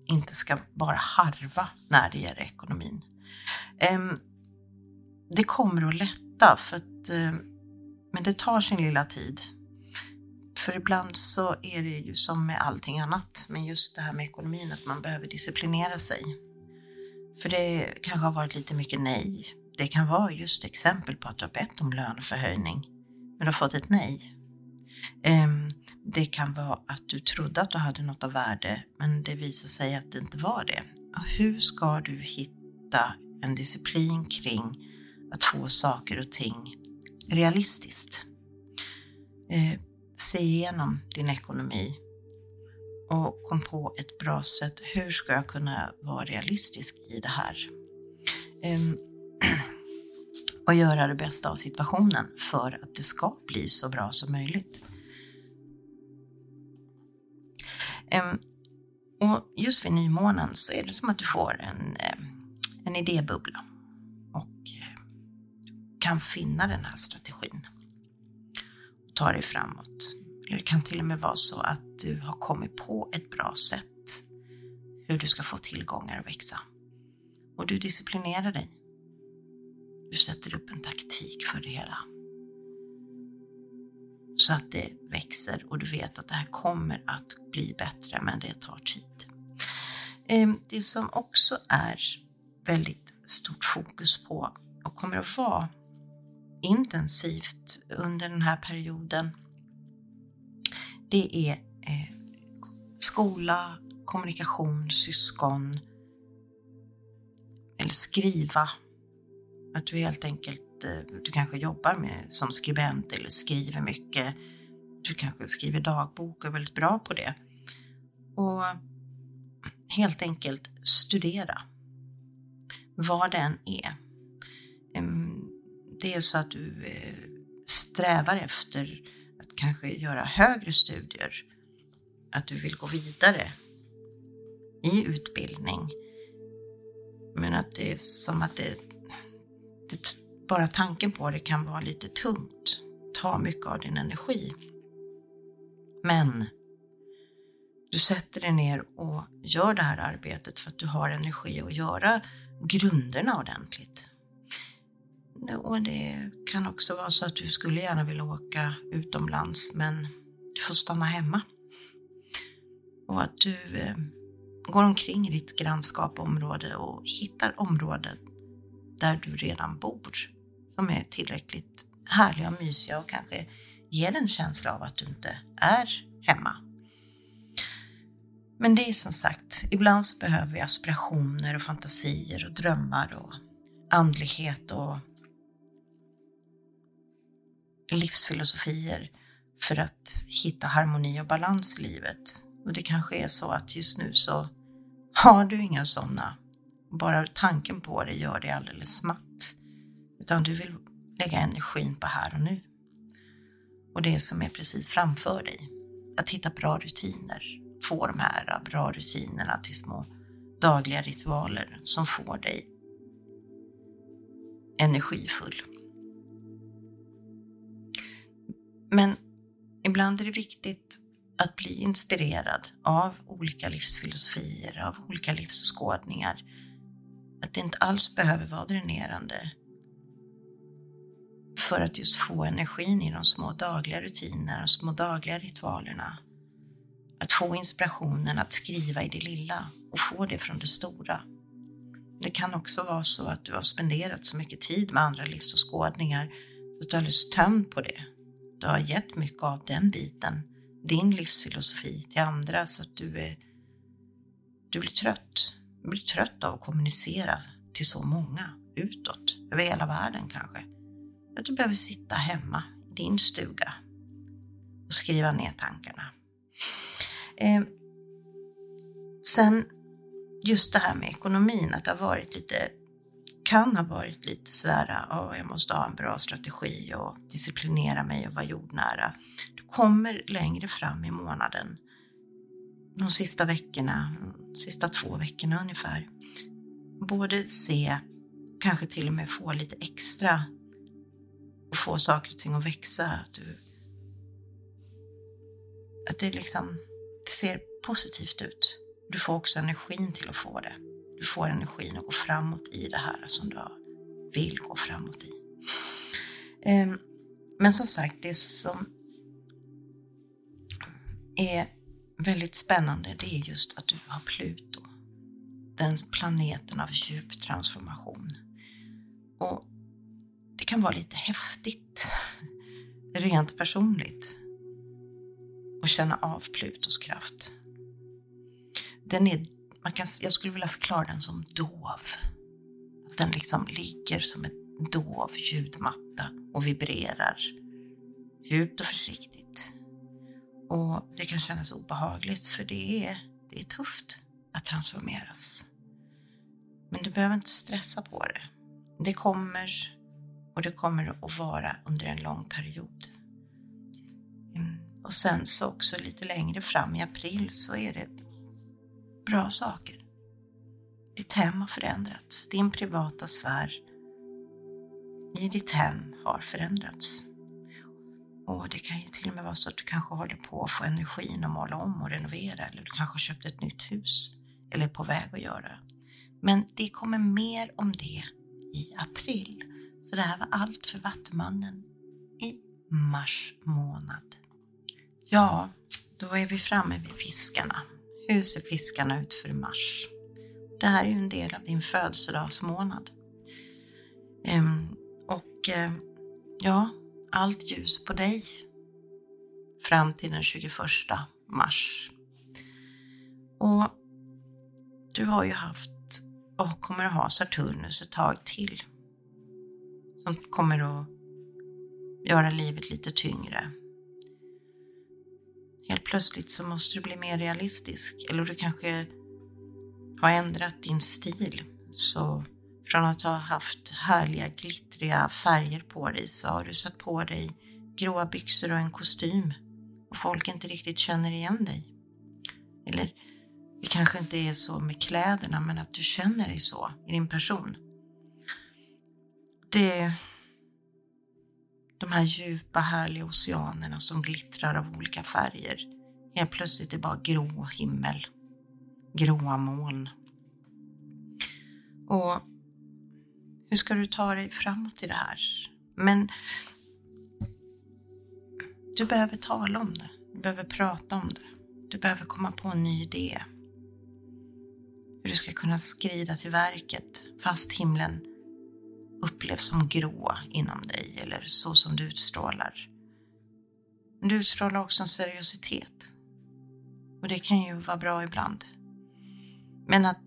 inte ska bara harva när det gäller ekonomin. Ehm, det kommer att lätta för att, ehm, men det tar sin lilla tid. För ibland så är det ju som med allting annat, men just det här med ekonomin, att man behöver disciplinera sig. För det kanske har varit lite mycket nej. Det kan vara just exempel på att du har bett om löneförhöjning, men du har fått ett nej. Ehm, det kan vara att du trodde att du hade något av värde, men det visar sig att det inte var det. Hur ska du hitta en disciplin kring att få saker och ting realistiskt? Eh, se igenom din ekonomi och kom på ett bra sätt. Hur ska jag kunna vara realistisk i det här? Eh, och göra det bästa av situationen för att det ska bli så bra som möjligt. Och just vid nymånen så är det som att du får en, en idébubbla och eh, kan finna den här strategin och ta dig framåt. Eller det kan till och med vara så att du har kommit på ett bra sätt hur du ska få tillgångar att växa. Och du disciplinerar dig. Du sätter upp en taktik för det hela. Så att det växer och du vet att det här kommer att bli bättre, men det tar tid. Ehm, det som också är väldigt stort fokus på och kommer att vara intensivt under den här perioden, det är eh, skola, kommunikation, syskon, eller skriva. Att du helt enkelt, att eh, du kanske jobbar med som skribent eller skriver mycket. Du kanske skriver dagbok och är väldigt bra på det. Och helt enkelt studera vad den är det är så att du eh, strävar efter att kanske göra högre studier, att du vill gå vidare i utbildning. Men att det är som att det, det bara tanken på det kan vara lite tungt, ta mycket av din energi. Men du sätter dig ner och gör det här arbetet för att du har energi att göra grunderna ordentligt. Och det kan också vara så att du skulle gärna vilja åka utomlands men du får stanna hemma. Och att du eh, går omkring i ditt grannskap och område och hittar områden där du redan bor som är tillräckligt härliga och mysiga och kanske ger en känsla av att du inte är hemma. Men det är som sagt, ibland så behöver vi aspirationer och fantasier och drömmar och andlighet och livsfilosofier för att hitta harmoni och balans i livet. Och det kanske är så att just nu så har du inga sådana. Bara tanken på det gör dig alldeles matt. Utan du vill lägga energin på här och nu. Och det som är precis framför dig. Att hitta bra rutiner. Få de här bra rutinerna till små dagliga ritualer som får dig energifull. Men ibland är det viktigt att bli inspirerad av olika livsfilosofier, av olika livsåskådningar. Att det inte alls behöver vara dränerande. För att just få energin i de små dagliga rutinerna, de små dagliga ritualerna. Att få inspirationen att skriva i det lilla och få det från det stora. Det kan också vara så att du har spenderat så mycket tid med andra livsåskådningar så att du är alldeles tömd på det. Du har gett mycket av den biten din livsfilosofi till andra så att du, är, du blir trött. Du blir trött av att kommunicera till så många utåt, över hela världen kanske. Att du behöver sitta hemma i din stuga och skriva ner tankarna. Eh, sen just det här med ekonomin, att det har varit lite kan ha varit lite sådär, oh, jag måste ha en bra strategi och disciplinera mig och vara jordnära Du kommer längre fram i månaden, de sista veckorna, de sista två veckorna ungefär, både se, kanske till och med få lite extra och få saker och ting att växa. Att, du, att det liksom, det ser positivt ut. Du får också energin till att få det. Du får energin att gå framåt i det här som du vill gå framåt i. Ehm, men som sagt, det som är väldigt spännande det är just att du har Pluto. Den planeten av djup transformation. Och kan vara lite häftigt, rent personligt, att känna av Plutos kraft. Den är, man kan, jag skulle vilja förklara den som dov. Att den liksom ligger som en dov ljudmatta och vibrerar djupt och försiktigt och det kan kännas obehagligt för det är, det är tufft att transformeras. Men du behöver inte stressa på det. Det kommer och det kommer att vara under en lång period. Mm. Och sen så också lite längre fram i april så är det bra saker. Ditt hem har förändrats. Din privata sfär i ditt hem har förändrats. Och det kan ju till och med vara så att du kanske håller på att få energin att måla om och renovera eller du kanske har köpt ett nytt hus eller är på väg att göra. Men det kommer mer om det i april. Så det här var allt för Vattumannen i mars månad. Ja, då är vi framme vid fiskarna. Hur ser fiskarna ut för mars? Det här är ju en del av din födelsedagsmånad. Ehm, och eh, ja, allt ljus på dig fram till den 21 mars. Och du har ju haft och kommer att ha Saturnus ett tag till som kommer att göra livet lite tyngre. Helt plötsligt så måste du bli mer realistisk eller du kanske har ändrat din stil så från att ha haft härliga glittriga färger på dig så har du satt på dig gråa byxor och en kostym och folk inte riktigt känner igen dig. Eller det kanske inte är så med kläderna men att du känner dig så i din person. Det de här djupa härliga oceanerna som glittrar av olika färger. Helt plötsligt är det bara grå himmel, gråa moln. Och hur ska du ta dig framåt i det här? Men du behöver tala om det. Du behöver prata om det. Du behöver komma på en ny idé. Hur du ska kunna skrida till verket fast himlen upplevs som grå inom dig eller så som du utstrålar. Men du utstrålar också en seriositet. Och det kan ju vara bra ibland. Men att,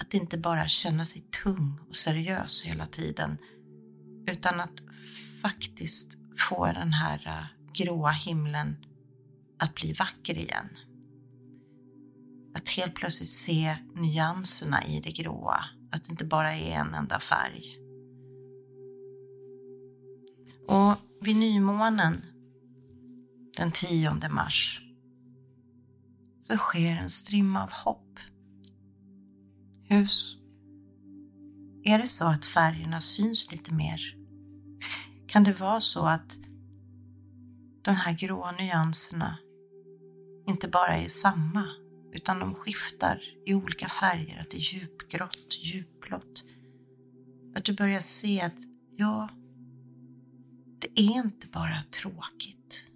att inte bara känna sig tung och seriös hela tiden, utan att faktiskt få den här äh, gråa himlen att bli vacker igen. Att helt plötsligt se nyanserna i det gråa, att det inte bara är en enda färg. Och vid nymånen den 10 mars så sker en strimma av hopp. Hus. Är det så att färgerna syns lite mer? Kan det vara så att de här grå nyanserna inte bara är samma utan de skiftar i olika färger, att det är djupgrått, djupblått. Att du börjar se att ja, det är inte bara tråkigt.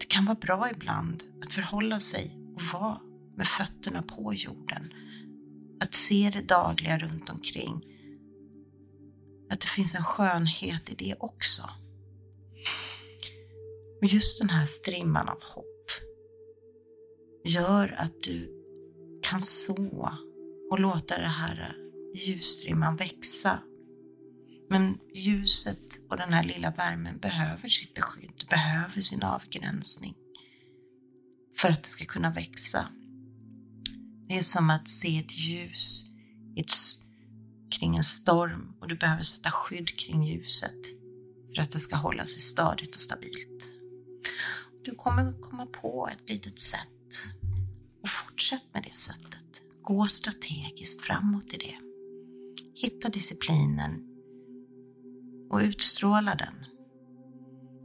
Det kan vara bra ibland att förhålla sig och vara med fötterna på jorden. Att se det dagliga runt omkring. Att det finns en skönhet i det också. Och just den här strimman av hopp gör att du kan så och låta det här ljusstrimman växa men ljuset och den här lilla värmen behöver sitt beskydd, behöver sin avgränsning för att det ska kunna växa. Det är som att se ett ljus ett, kring en storm och du behöver sätta skydd kring ljuset för att det ska hålla sig stadigt och stabilt. Du kommer komma på ett litet sätt och fortsätt med det sättet. Gå strategiskt framåt i det. Hitta disciplinen och utstråla den.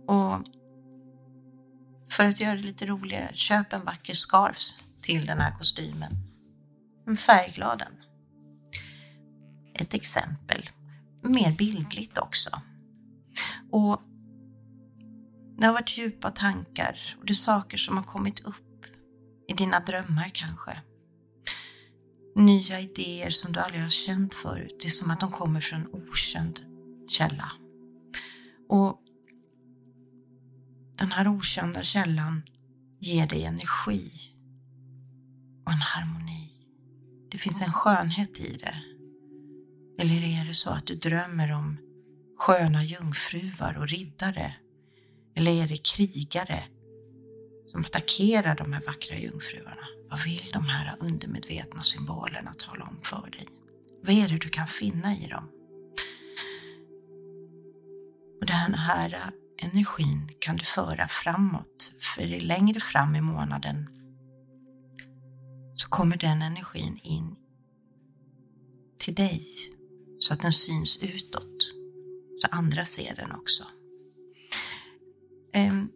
Och för att göra det lite roligare, köp en vacker scarf till den här kostymen. En färgglad en. Ett exempel, mer bildligt också. Och det har varit djupa tankar och det är saker som har kommit upp i dina drömmar kanske. Nya idéer som du aldrig har känt förut. Det är som att de kommer från okänd källa. Och den här okända källan ger dig energi och en harmoni. Det finns en skönhet i det. Eller är det så att du drömmer om sköna jungfruar och riddare? Eller är det krigare som attackerar de här vackra jungfruarna? Vad vill de här undermedvetna symbolerna tala om för dig? Vad är det du kan finna i dem? Och den här äh, energin kan du föra framåt, för längre fram i månaden så kommer den energin in till dig. Så att den syns utåt, så andra ser den också. Ehm,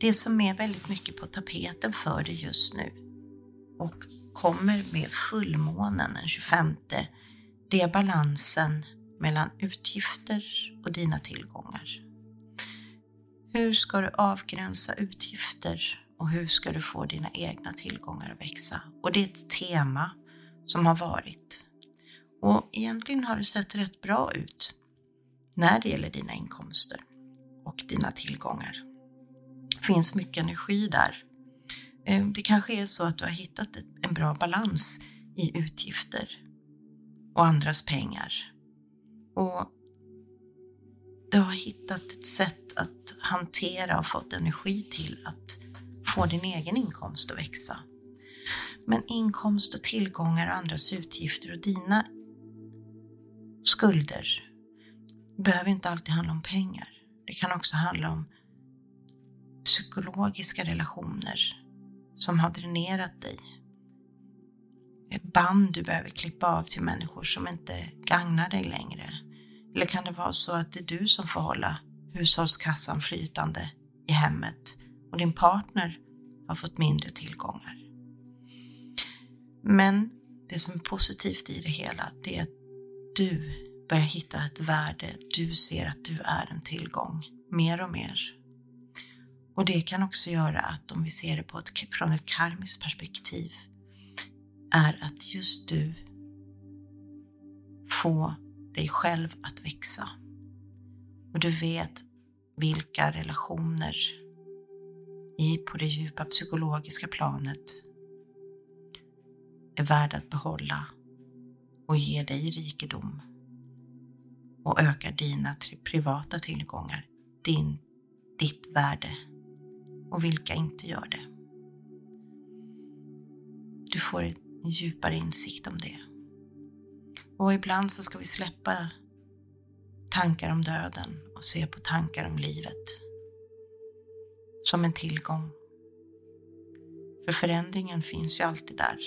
det som är väldigt mycket på tapeten för dig just nu och kommer med fullmånen den 25, det är balansen mellan utgifter och dina tillgångar. Hur ska du avgränsa utgifter och hur ska du få dina egna tillgångar att växa? Och det är ett tema som har varit. Och egentligen har det sett rätt bra ut när det gäller dina inkomster och dina tillgångar. Det finns mycket energi där. Eh, det kanske är så att du har hittat en bra balans i utgifter och andras pengar och du har hittat ett sätt att hantera och fått energi till att få din egen inkomst att växa. Men inkomst och tillgångar och andras utgifter och dina skulder. Behöver inte alltid handla om pengar. Det kan också handla om psykologiska relationer som har dränerat dig. Band du behöver klippa av till människor som inte gagnar dig längre. Eller kan det vara så att det är du som får hålla hushållskassan flytande i hemmet och din partner har fått mindre tillgångar. Men det som är positivt i det hela, det är att du börjar hitta ett värde. Du ser att du är en tillgång mer och mer. Och det kan också göra att om vi ser det på ett, från ett karmiskt perspektiv, är att just du får dig själv att växa. Och du vet vilka relationer i, på det djupa psykologiska planet är värda att behålla och ge dig rikedom och ökar dina privata tillgångar, din, ditt värde och vilka inte gör det. Du får en djupare insikt om det. Och ibland så ska vi släppa tankar om döden och se på tankar om livet som en tillgång. För förändringen finns ju alltid där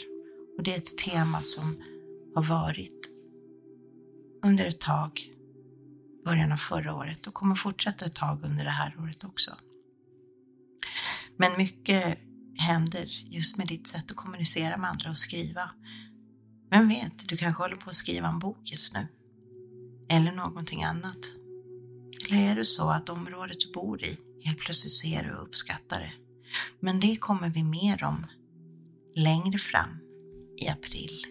och det är ett tema som har varit under ett tag, början av förra året och kommer fortsätta ett tag under det här året också. Men mycket händer just med ditt sätt att kommunicera med andra och skriva. Vem vet, du kanske håller på att skriva en bok just nu. Eller någonting annat. Eller är det så att området du bor i helt plötsligt ser och uppskattar det? Men det kommer vi mer om längre fram i april.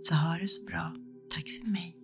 Så ha det så bra. Tack för mig.